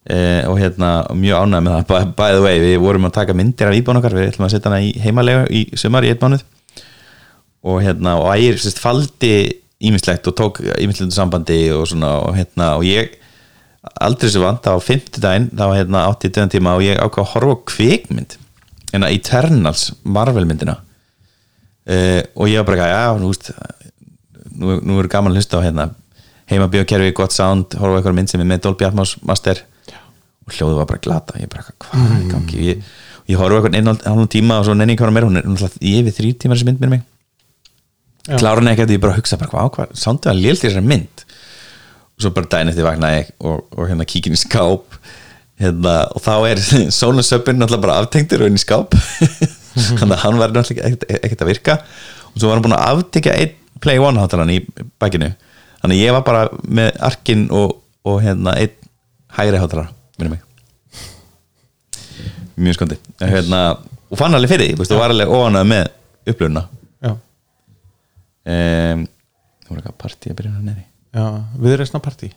Uh, og hérna mjög ánægð með það, by, by the way við vorum að taka myndir af íbúin okkar. Við ætlum að setja hana í heimalegu í sumar í einn mánuð. Og hérna og ægir faldi ímislegt og tók ímislegt sambandi og svona og hérna og ég aldrei sem vant á fimmtudaginn þá hérna átti í döðan tíma og ég ákvað að horfa kvikmynd hérna Eternals Marvel myndina uh, og ég var bara já, nú veist nú, nú er gaman að hlusta á hérna heima bíókerfi, gott sound, horfa eitthvað mynd sem er með Dolby Atmos Master. Og hljóðu var bara glata, ég bara hvað er í gangi? Ég, ég horfa eitthvað einn og halvan tíma og svo nenni hvað meira, hún er náttúrulega í yfir þrý tímar þessi mynd með mig. Já. klára hann ekki að ég bara hugsa bara hvað, hvað sándu að lélt þessari mynd. og svo bara daginn eftir vaknaði ég og, og hérna kíkin í skáp. Hérna, og þá er [LAUGHS] sónasöpun náttúrulega bara aftengtur og inn í skáp. [LAUGHS] Þannig að hann var náttúrulega ekkert, ekkert að virka. Og svo var hann búin að aftekja einn Play One hátalan í bakinu. Þannig ég var bara með arkin og, og hérna einn hægri hátalara minni mig. Mjög skondi hérna, og fann alveg fyrir því, og var alveg óanað með upplöfuna já, um, það voru eitthvað partí að byrja hann neri já, viðreisna partí.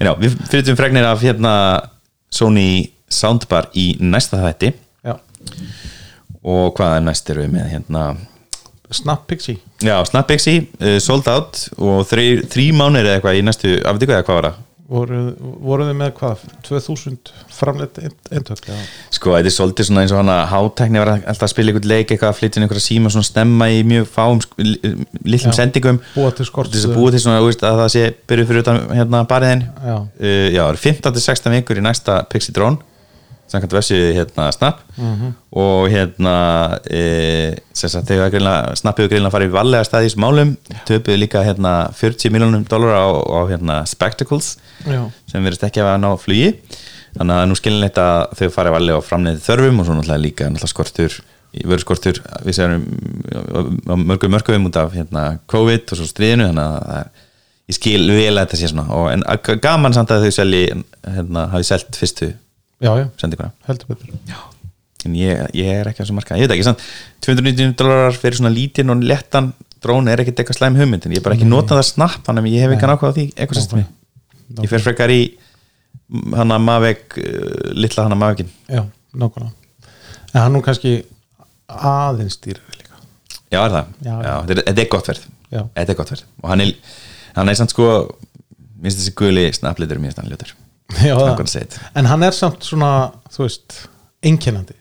En já, við fyrirtum fregnir af hérna Sony Soundbar í næsta þætti. Já, og hvað er næst eru við með hérna? Snap Pixie. Já, Snapbixi, uh, sold out og þrý, mánir eða eitthvað í næstu afdíku eða hvað var það? Voru, voru þið með hvað? 2000 framleitt eintök Sko, þetta er svolítið svona eins og hana hátækni var alltaf að spila einhvern leik eitthvað að flytja inn einhverja síma svona stemma í mjög fáum litlum Já. sendingum. Búa til skort þess að búa til svona, veist, að það sé byrjuð fyrir utan hérna bariðin Já. uh, já, það eru 15-16 vikur í næsta Pixie Drone samkvæmt vessu hérna Snap. Mhm. og hérna e, þegar greinlega, Snap hefur greinlega farið vallega staði í þessum málum töpuðu líka hérna 40 miljónum dólar á, á hérna Spectacles já, sem verðist ekki að ná flugi. Þannig að nú skilinleitt að þau farið valið á framleiði þörfum og svo náttúrulega líka náttúrulega skortur vöruskortur við séum mörgum mörgum út af hérna, COVID og svo stríðinu þannig að það er, ég skil vel að þetta sé svona. Og, en gaman samt að þau selji hérna, hafi selt fyrstu heldur betur. En ég, ég er ekki að svo marka, ég veit ekki samt 290 dólarar fyrir svona lítinn og lettan drón er ekkert eitthvað slæm hugmynd en ég er bara ekki notað það snapp þannig að ég hef ekki nákvæða því eitthvað sérstumi ég fer frekar í hana Mavic uh, litla hana Mavicin já, nákvæmlega. En hann nú kannski aðeins dýrari líka. Já er það, Já, já, já. Þetta, er, gott verð. Já. þetta er gott verð. Og hann er, hann er samt sko minnst þessi guli snapplitur mér stann ljótur já, það. en hann er samt svona þú veist, einkennandi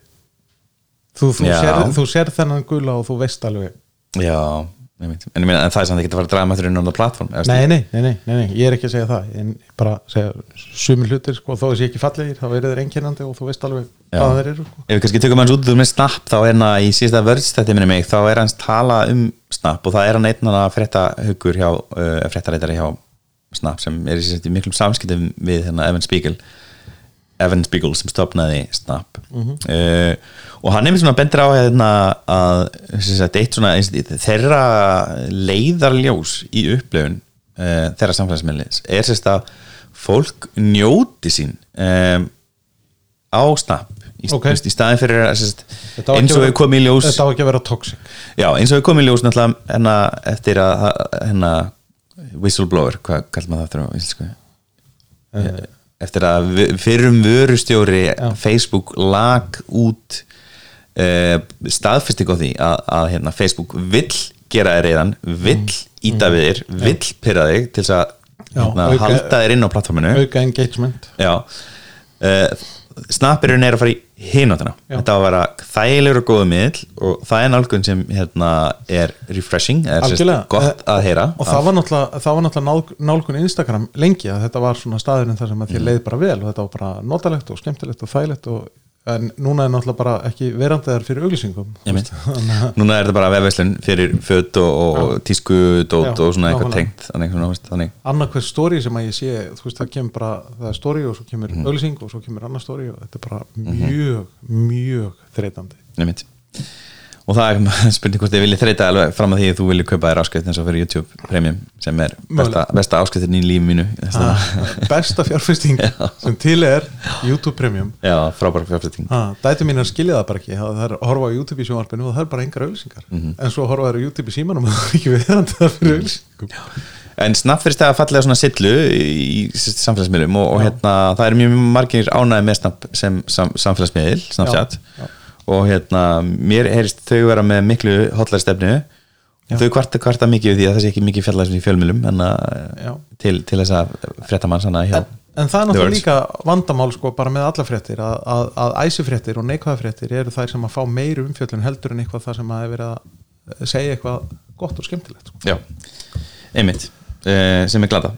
þú, þú, þú sér þennan gula og þú veist alveg já, en, meina, en það er samt ekki að fara að draga með þurinn á það platform eða nei nei, nei, nei, nei, ég er ekki að segja það en bara segja sumi hlutir sko, þó þessi ekki fallegir, þá eru þeir einkennandi og þú veist alveg Já. hvað þeir eru sko. ef við kannski tökum hans út úr með Snap þá er hann í síðasta vörds þetta minni mig þá er hans tala um Snap og það er hann einn að frétta hugur hjá uh, fréttareitari hjá Snap sem er í miklum samskiptum við hérna Evan Spiegel Evan Spiegel sem stopnaði Snap uh, og hann er mér svona bendur á hérna, að sagt, eitt svona þeirra leiðarljós í upplifun uh, þeirra samfélagsmiðlis er sérst að fólk njóti sín um, á Snap í, Ok. okay. í staðin fyrir sérst, eins og við komum í ljós þetta á ekki að vera já, eins og við komum í ljós náttúrulega hérna, eftir að hérna, whistleblower, hvað kallar maður það á íslensku? Eftir að fyrrum vörustjóri Já. Facebook lag út uh, staðfesting á því að, að hérna, Facebook vill gera þér reyðan vill íta við þér, vill pyrra þig til þess að hérna, halda þér inn á plattforminu auka engagement. Já. Uh, Snappirinn er að fara í hináttina. Þetta á að vera þægilegur og góðu miðl og það er nálgun sem hérna, er refreshing, er sérst gott að heyra og það var náttúrulega, það var náttúrulega nál, nálgun Instagram lengi að þetta var svona staðurinn þar sem að Mm. þér leið bara vel og þetta var bara notalegt og skemmtilegt og þægilegt og, en núna er náttúrulega bara ekki verandi þar fyrir auglýsingum. [LAUGHS] Núna er þetta bara vefveslun fyrir föt og, og tísku dót Já, og svona eitthvað tengt hver story sem að ég sé veist það kemur bara, það er story og svo kemur Mhm. auglýsing og svo kemur annað story og þetta er bara mjög, mjög þreytandi. Einmitt. Og það er [LAUGHS] spurning hvort ég vilji þreita alveg fram að því að þú vilji kaupa þér áskrift eins og fyrir YouTube Premium sem er besta, besta áskriftin í lífi mínu. Ah, besta fjárfesting [LAUGHS] sem til er YouTube Premium. Já, frábæra fjárfesting. Ah, dætu mín er skilja það bara ekki. Það er að horfa á YouTube í sjónvarpinu og það er bara engar auglýsingar. Mhm. en svo horfa þær á YouTube í símanum [LAUGHS] og það er ekki það fyrir auglýsingum. En Snap fyrir stæða fallega svona sillu í, samfélagsmiðlum og, og hérna, það er mjög margir ánæði með Snap sem sam, samfélagsmiðl. Og hérna, mér heyrist þau vera með miklu hotlæri stefnu. Já. þau kvarta, kvarta mikið við því að það sé ekki mikið fjallæðis í að, til, til þess að að hjá en, en það er náttúrulega líka vandamál sko bara með alla fréttir að, að, að æsifréttir og neikvæðafréttir eru þær sem að fá meiri umfjöllun heldur en eitthvað það sem að verið að segja eitthvað gott og skemmtilegt sko. Já, einmitt. Uh, sem er glada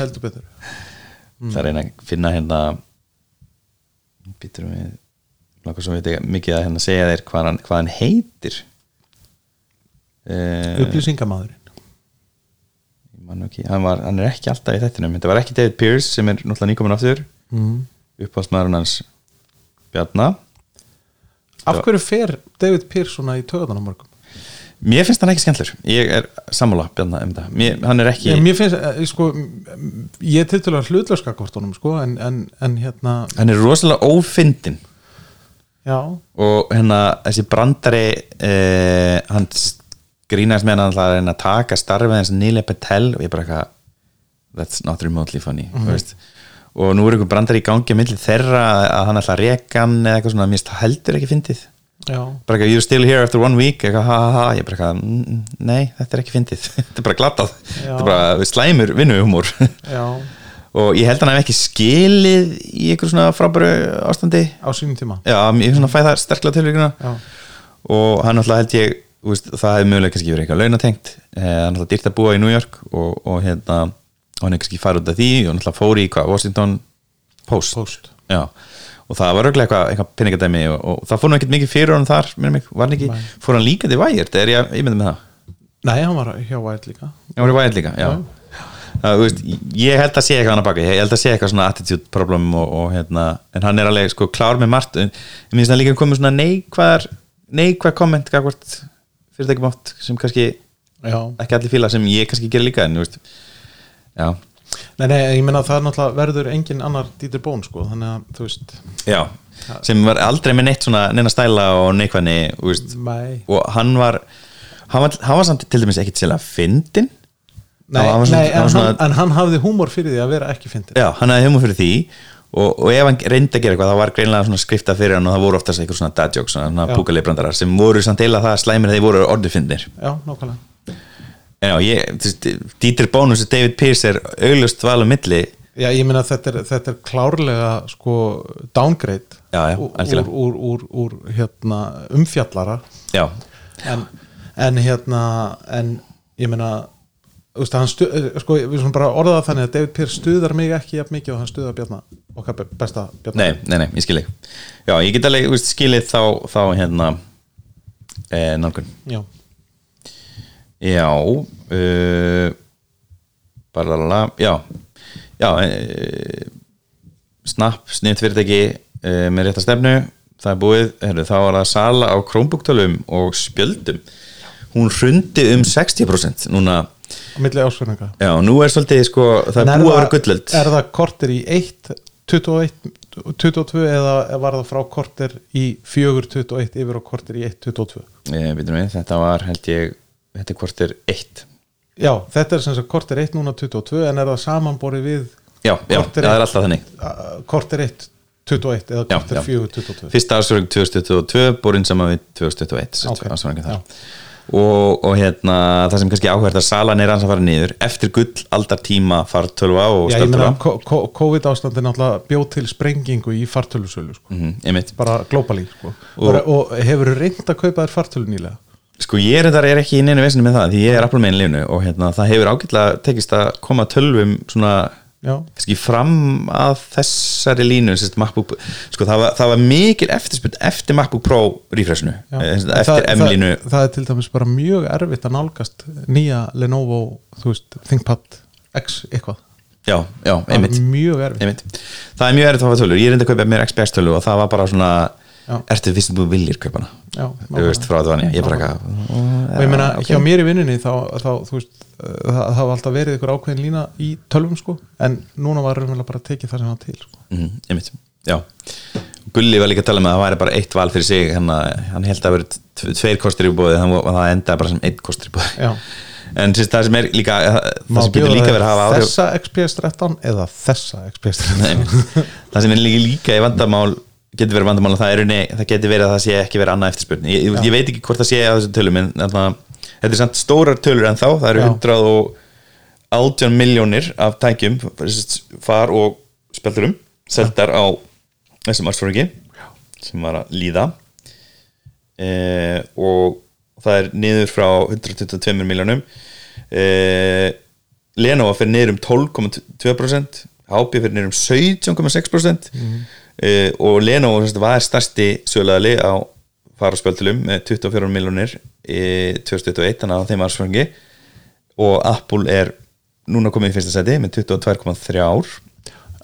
heldur betur. [LAUGHS] Það er einn að finna hérna býtur við langar svo veit ég mikið að hérna segja þér hvað hann, hvað hann heitir. Uh, upplýsingamæðurinn ég man nú ekki, hann, var, hann er ekki alltaf í þettinum þetta var ekki David Pierce sem er náttúrulega nýkomin aftur. Mm. uppáðsmaðurinn hans Bjarna. Af hverju fer David Pearce svona í töðan á morgum mér finnst hann ekki skemmtlur, ég er sammála Bjarna um það, mér, hann er ekki Ég, mér finnst, eh, sko, ég er til til að hlutlöska kortunum, sko, en, en, en hérna, hann er rosalega ófindin já, og hérna þessi brandari eh, hann grínast með hann að reyna að taka starfið hans Nile Patel. Og ég bara eitthvað that's not remotely funny mm veist. og nú er einhver brandari í gangi að milli þeirra að hann ætla að reka hann eða eitthvað svona, finnst það heldur ekki fyndið. Já, bara eitthvað, you're still here after one week. Eitthvað, ha ha ha, ég bara eitthvað, "Mm, mm, nei þetta er ekki fyndið, [LAUGHS] þetta er bara glatað. Já. þetta er bara slæmur vinnuhumor já, og ég held hann hef ekki skilið í einhver svona frábæru ástandi. Á sínum tíma, já, ég svona fæ það sterklega tilvíkuna og hann alltaf held ég veist, það hefði mögulega kannski verið eitthvað launatengt. Eh, hann alltaf dýrt að búa í New York og, og hérna, hann er kannski farið út af því og hann alltaf fór í hvað, Washington Post, Post. Og það var auðvitað eitthvað, eitthvað peningadæmi og, og það fór nú ekkert mikið fyrir hann þar mig, hann ekki, fór hann líka til Wired, er ég, ég myndi með það? Nei, hann var hjá White líka, Það, þú veist, ég held að sé eitthvað hann að baka ég held að sé eitthvað svona attitude problem og, og hérna, en hann er alveg sko klár með margt. En ég minnst að líka komið svona neikvæðar neikvæð komment fyrirtækjum átt sem kannski já, ekki allir fíla sem ég kannski gerir líka en veist já, nei, nei, ég meina það er náttúrulega verður engin annar dýtir bón, sko, þannig að, þú veist, já, sem var aldrei með neitt svona neina stæla og neikvæðni og hann var hann var, hann var samt til dæmis ekkit sérlega fyndin nei, hann var nei en, svona- hann, en hann hafði húmor fyrir því að vera ekki fyndin, Já, hann hafði humor fyrir því og, og ef hann reyndi að gera eitthvað þá var greinlega skrifta fyrir hann og það voru oftast eitthvað svona dad jokes, svona púkaleibrandarar sem voru samt eila það slæmir þeir voru orðifinnir já, nákvæmlega, en já, ég, þú veist, Dieter Bónus og David Pearce er auglust val um milli. Já, ég meina þetta er, þetta er klárlega, sko, downgrade Já, já, úr, úr, úr, úr, hérna, umfjallara. Já, en, en hérna en ég hann stu, sko, við svona bara orða það þannig að David Pearce stuðar mig ekki jafn mikið og hann stuðar Bjarna, okkar be- besta Bjarna. Nei, nei, nei, ég skil ekki Já, ég get alveg, veist, skilið þá, þá hérna e, nálgun. Já, Já uh, bara la, já. Já uh, Snap, sniðt fyrirtæki með rétta stefnu það er búið, heru, þá var það sala á Chromebook-tölum og spjöldum. Hún hrundi um 60% núna, á milli ásverðinga já, nú er svolítið sko, það er búið að vera gullöld. er það korter í 1 21, 22 eða var það frá korter í 4 21 yfir á korter í 1 22 eh, við, þetta var held ég þetta er er eitt. Já, þetta er sem sagt korter 1 núna 22 en er það samanborið við já, já, það er alltaf þannig. korter 1 21 eða já. 4 22 fyrsta ársvöring 2022 borin saman við 2021 Ok, okay. Og, og hérna það sem kannski áhverð að salan er hans að fara niður eftir gull aldartíma fartölva og ko- ko- COVID-ástandi náttúrulega bjóð til sprengingu í fartölusölu sko. mm, einmitt bara globally sko. Og- og, og hefur reynd að kaupa þér fartölu nýlega Sko ég er er ekki í neina vesinu með það því ég er Apple megin lifnu og hérna, það hefur ágætlega tekist að koma tölvum svona kannski fram að þessari línu sko það var, það var mikil eftirspurn eftir MacBook Pro refreshinu já. eh, eftir það, M-línu. það, það er til dæmis bara mjög erfitt að nálgast nýja Lenovo veist, ThinkPad X eitthvað. Já, já, Það einmitt, er mjög erfitt. Einmitt. Það er mjög erfitt að hafa tölur, ég reyndi að kaupa mér XPS tölu og það var bara svona. Ertu að þú viljir kaupa hana Já, þú veist frá þetta vannig, ég bara eitthvað og ég meina hjá mér í vinnunni þá, þá veist, uh, það, það var alltaf verið ykkur ákveðin lína í tölvum sko. En núna var raunverulega bara að tekið það sem var til sko. mm, einmitt, já. Gulli var líka að tala með að það væri bara eitt val fyrir sig. Hann, hann held að vera tve- tveir kostir í búið og það endaði bara sem einn kostir í Já. en sérst, það sem er líka það sem getur líka verið að hafa áhrif þessa XPS 13 eða þessa XPS 13 Nei, það sem er líka, líka í vandamál getur verið vandamál og það, er, nei, það getur verið að það sé ekki verið annað eftirspurn. Ég, ég, veit ekki hvort það sé að þessum tölum en þarna, þetta er samt stórar tölur en þá það eru Já. 118 miljónir af tækjum far og spjaldurum seldar á þessum ársfóringi sem var að líða. E, og það er niður frá 122 miljónum e, Lenovo fyrir niður um 12,2% HP fyrir niður um 17,6% mm. E, og Lenovo var stærsti sögulegali á faraspjöldulum með 24 miljónir í 2021 þannig að þeim ársfengi og Apple er núna komið í fyrsta seti með 22,3 ár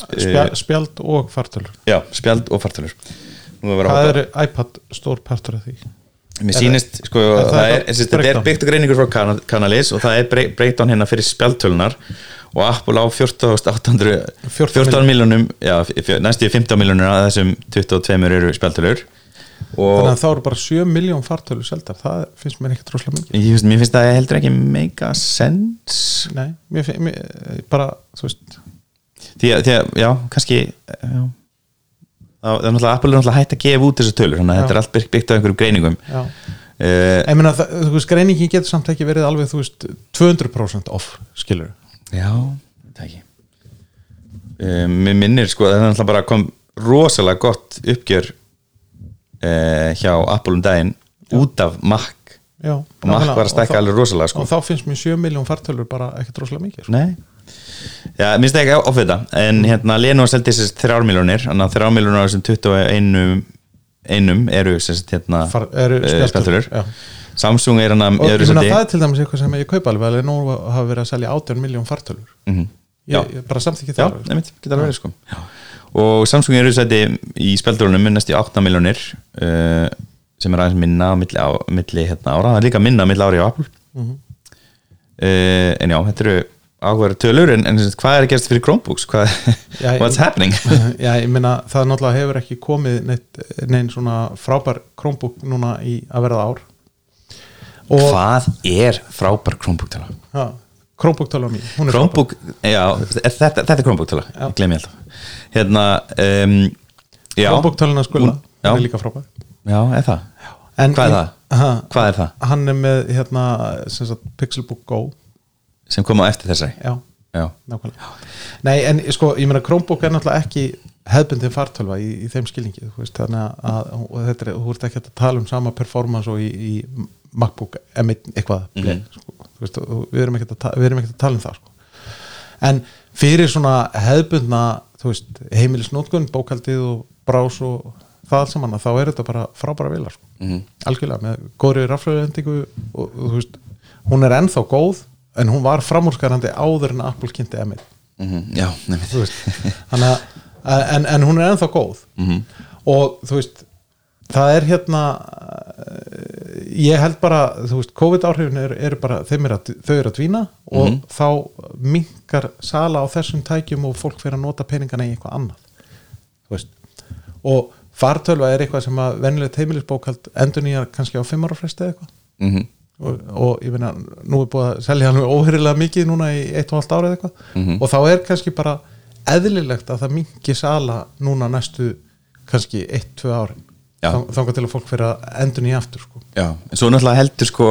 Spjald, spjald og fartölur. já, spjald og fartölur. Nú verið að Hvað hoppa er iPad stór partur af því? Mér sýnist, sko, þetta er byggt og greiningur frá kana- Canalys og það er brey- breakdown hérna fyrir spjaldtölunar og Apple á 14.800 14 14 miljónum, næstu í 15 miljónur að þessum 22 eru spjaldtölur. Og Þannig að þá eru bara 7 miljón fartölur seldar. Það finnst mér ekki droslega mikið. Ég, finnst það heldur ekki sense. Nei, mér, fin- mér bara, þú veist. Því að, því að já, kannski já. Það er náttúrulega Apple er náttúrulega hægt að gefa út þessu tölur þannig að Já. þetta er allt byggt- á einhverjum greiningum. Já. uh, Ég meina, það, þú veist, greiningin getur samt ekki verið alveg, þú veist, 200% off, skilur Já, það ekki. Um, Mér minnir sko það er náttúrulega bara kom rosalega gott uppgjör uh, hjá Apple um daginn út af Mac. Já, og Mac var að stækka alveg rosalega sko. Og þá finnst mér 7 miljón fartölur bara ekki droslega mikið sko. Nei Já, minnst ekki ofið það en hérna Lenovo seldi þessi þrjármiljónir þannig að þrjármiljónir á þessum 21 einum eru sérst hérna Far, eru eh. Já. Samsung er hann Og að ég meina, það til dæmis eitthvað sem ég kaupa alveg alveg nú hafa verið að selja 18 miljón fartölur mm Já. Ég, ég bara samþykki Já, það nefnt, geta alveg verið sko og Samsung eru sæti í spjaldurunum minnast í 8 miljónir uh, sem er aðeins minna á milli, á, milli hérna, ára, það er líka minna milli ári á Apple Mhm. uh, en já, þetta eru áhugaður tölur en, en hvað er að gerast fyrir Chromebooks? Hvað, Já, what's happening? [LAUGHS] Já, ég meina, það náttúrulega hefur ekki komið neitt, neinn svona frábær Chromebook núna í að verða ár. Og hvað er frábær Chromebook tala? Ja, Chromebook tala mín hún er Chromebook, já, er þetta, þetta er Chromebook tala, Já. ég glem ég alltaf. Hérna um, já, Chromebook talina skula, já. hún er líka frábær. Já, er það? En Hvað er það? Ha, hvað er það? Hann er með hérna Pixelbook Go sem kom á eftir þessari já, já, nákvæmlega nei, en sko, ég meina Chromebook er náttúrulega ekki hefbundin fartölva í, í þeim skilningi veist, þannig að og þetta er, þú ert ekki að tala um sama performance og í, í MacBook M1 eitthvað mm sko, þú veist, við erum ekki að, erum ekki að tala um það sko. en fyrir svona hefbundna þú veist, heimilisnótkun, bókaldið og brás og það allt saman að þá er þetta bara frábæra vilar sko. Mhm. algjörlega með góðri raflöðendingu og, og þú veist, hún er ennþá góð en hún var framúrskarandi áður en Apple kynnti M1 mm já, nefnir en, en hún er ennþá góð. Mhm. og þú veist það er hérna ég held bara, þú veist, COVID áhrifin eru er bara, er að, þau eru að dvína og Mhm. þá minkar sala á þessum tækjum og fólk fyrir að nota peningana í eitthvað annað. Þú veist og fartölva er eitthvað sem að venjulegt heimilisbókald endur nýja kannski á fimm ára fresti eða eitthvað. Mm og, og ég meina, nú er búið að selja hann óhyrrilega mikið núna í eitt og halvt árið eitthvað Mhm. og þá er kannski bara eðlilegt að það mingi sala núna næstu kannski 1-2 árin Já. Þang- þangað til að fólk fyrir að endur nýja aftur sko. Já, en svo náttúrulega heldur sko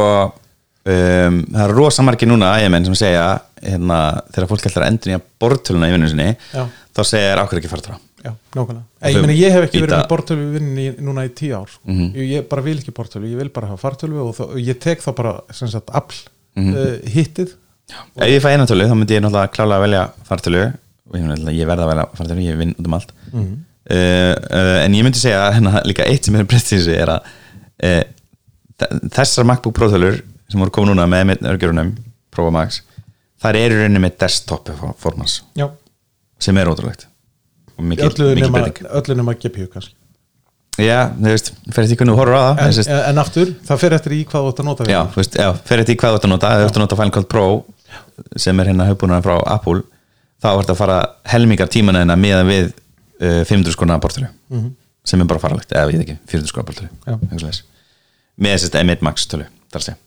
um, það er rosa margir núna ægjumenn sem segja hérna, þegar fólk heldur að bortöluna í vinnu sinni Já. þá segja er ákveð ekki fara frá Já, nákvæmlega. Ég, meni, ég hef ekki verið með bortölu vinninni núna í tíu ár. sko. Mhm. ég, bara vil ekki bortölu, ég vil bara hafa fartölu og, og ég tek þá bara sagt afl Mhm. uh, hittið. Ef ég fæ eina tölu þá myndi ég náttúrulega klálega að velja fartölu og ég, verða að velja fartölu, ég vinn út um allt Mhm. uh, uh, en ég myndi segja hérna, líka eitt sem er þessu er að þessar MacBook Pro tölur sem voru komið núna með örgjörunum Pro Max, þar eru rauninni með desktop formans Já, sem er ótrúlegt mikil, öllu mikil nema, breyting. öllu nema GPU kannski. Já, þú veist, fer eftir hvernig þú horfur á það En, en, en, en aftur, það fer eftir í hvað þú ert að nota Já, þú veist, já, fer eftir hvað þú ert að nota. Ef þú ert að nota Final Cut Pro sem er hérna höfbúnar frá Apple þá ert að fara helmingar tímana hérna meðan við uh, 500 skona bortölu sem er bara faralegt, eða við ekki 400 skona Já. eitthvað svoleiðis. með þessast M1 Max tölu þar að segja.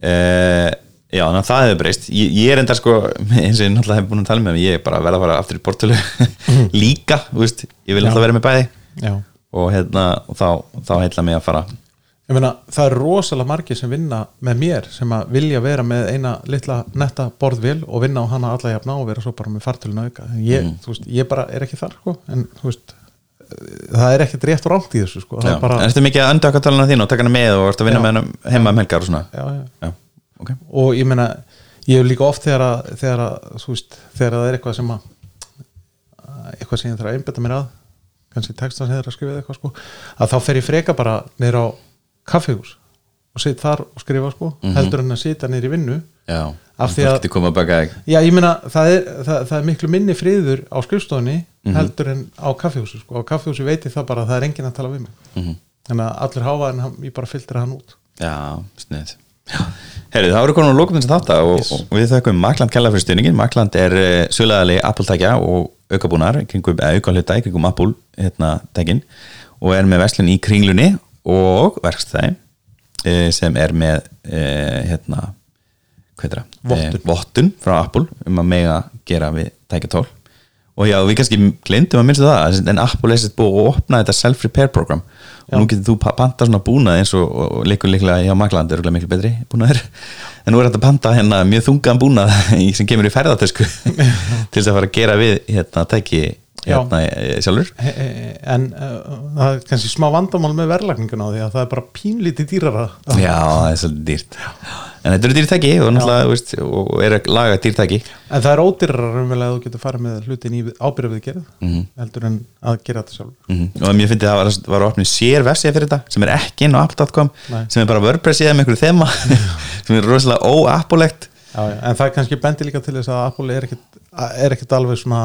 Uh, Já, þannig að það hefur breyst ég, ég er enda sko, [LAUGHS] eins og ég náttúrulega hef búin að tala með ég er bara verða að fara aftur í bortölu [LAUGHS] líka, þú veist, ég vil alltaf vera með bæði Já. og hérna, og þá, þá heilla mig að fara Ég meina, það er rosalega margir sem vinna með mér sem að vilja vera með eina litla netta borðvél og vinna á hana alla jafna og vera svo bara með fartölun auka ég, Mm. þú veist, ég bara er ekki þar sko. en þú veist það er ekkert rétt og rámt í þessu sko. það Já, er bara, en ertu mikið að öndaka talana þín og taka hana með og ertu að vinna Já. með hana heima um helgar og svona já, já. Já, ok. Og ég meina ég hef líka oft þegar að, þegar að veist, þegar það er eitthvað sem að eitthvað sem ég þarf að einbetta mér að kannski textan sem þeir að skrifa eitthvað sko að þá fer ég freka bara niður á kaffihús og sitt þar og skrifa sko heldur en að sitja niður í vinnu. Já, Af því að- að já ég meina það er, það, það er miklu minni friður á skrifstofunni heldur en á kaffihúsi sko. Á kaffihúsi veit ég það bara að það er enginn að tala við mig. Mhm. þannig að allir háfa en hann, ég bara filtra hann út. Já, snið Herri, það voru konum lókum þess að þátt og, Yes. og við þökkum Makland kella fyrir stuðningin Makland er uh, sögulegali Apple-tækja og aukabúnar, eða auka hluta í kringum Apple hérna, tækin og er með verslun í kringlunni og verkstæði uh, sem er með uh, hérna það? Vottun. Eh, vottun frá Apple um að mega gera við tækjatól og já, við kannski glemdum að minnstu það en Apple er sett búið að opna þetta self-repair program og nú getur þú pa- pantað svona búnað eins og, leikur líklega hjá Makland er miklu betri búnaður. En nú er þetta panta hérna mjög þungan búnað [LAUGHS] sem kemur í ferðartösku [LAUGHS] til þess að fara að gera við hérna tæki hérna eh, sjálfur. He- he- en uh, það er kannski smá vandamál með verðlagninguna á því að það er bara pínlítið dýrara. Já, það er svolítið dýrt. En þetta eru dýrtæki og náttúrulega veist, og er að laga dýrtæki. En það er ódýrara raunverulega að þú getur farið með hlutin í ábyrða við gerð Mhm. heldur en að gera þetta sjálf mm og mér finnst að það var, var opnið sér vefsíða fyrir þetta sem er ekki inn á app.com sem er bara WordPress síða með einhverju þema [LAUGHS] sem er rosalega óappulegt. Já, já. en það er kannski bendi líka til þess að Apple er ekkit, er ekkit alveg svona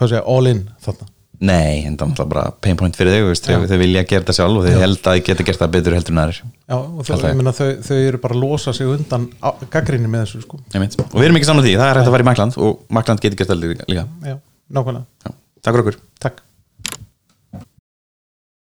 hvað segja, all in þarna? Nei, en það er bara pain point fyrir þau veist, þau, vilja gera þetta sjálf og þau held að þau geta gert það betur heldur en aðrir. Já, og ég meina, þau, þau eru bara að losa sig undan gaggrinni með þessu sko. Og við erum ekki saman því, það er hægt að fara í Makland og Makland getur gert það líka. Já, nákvæmlega, Já. Takk fyrir okkur. Takk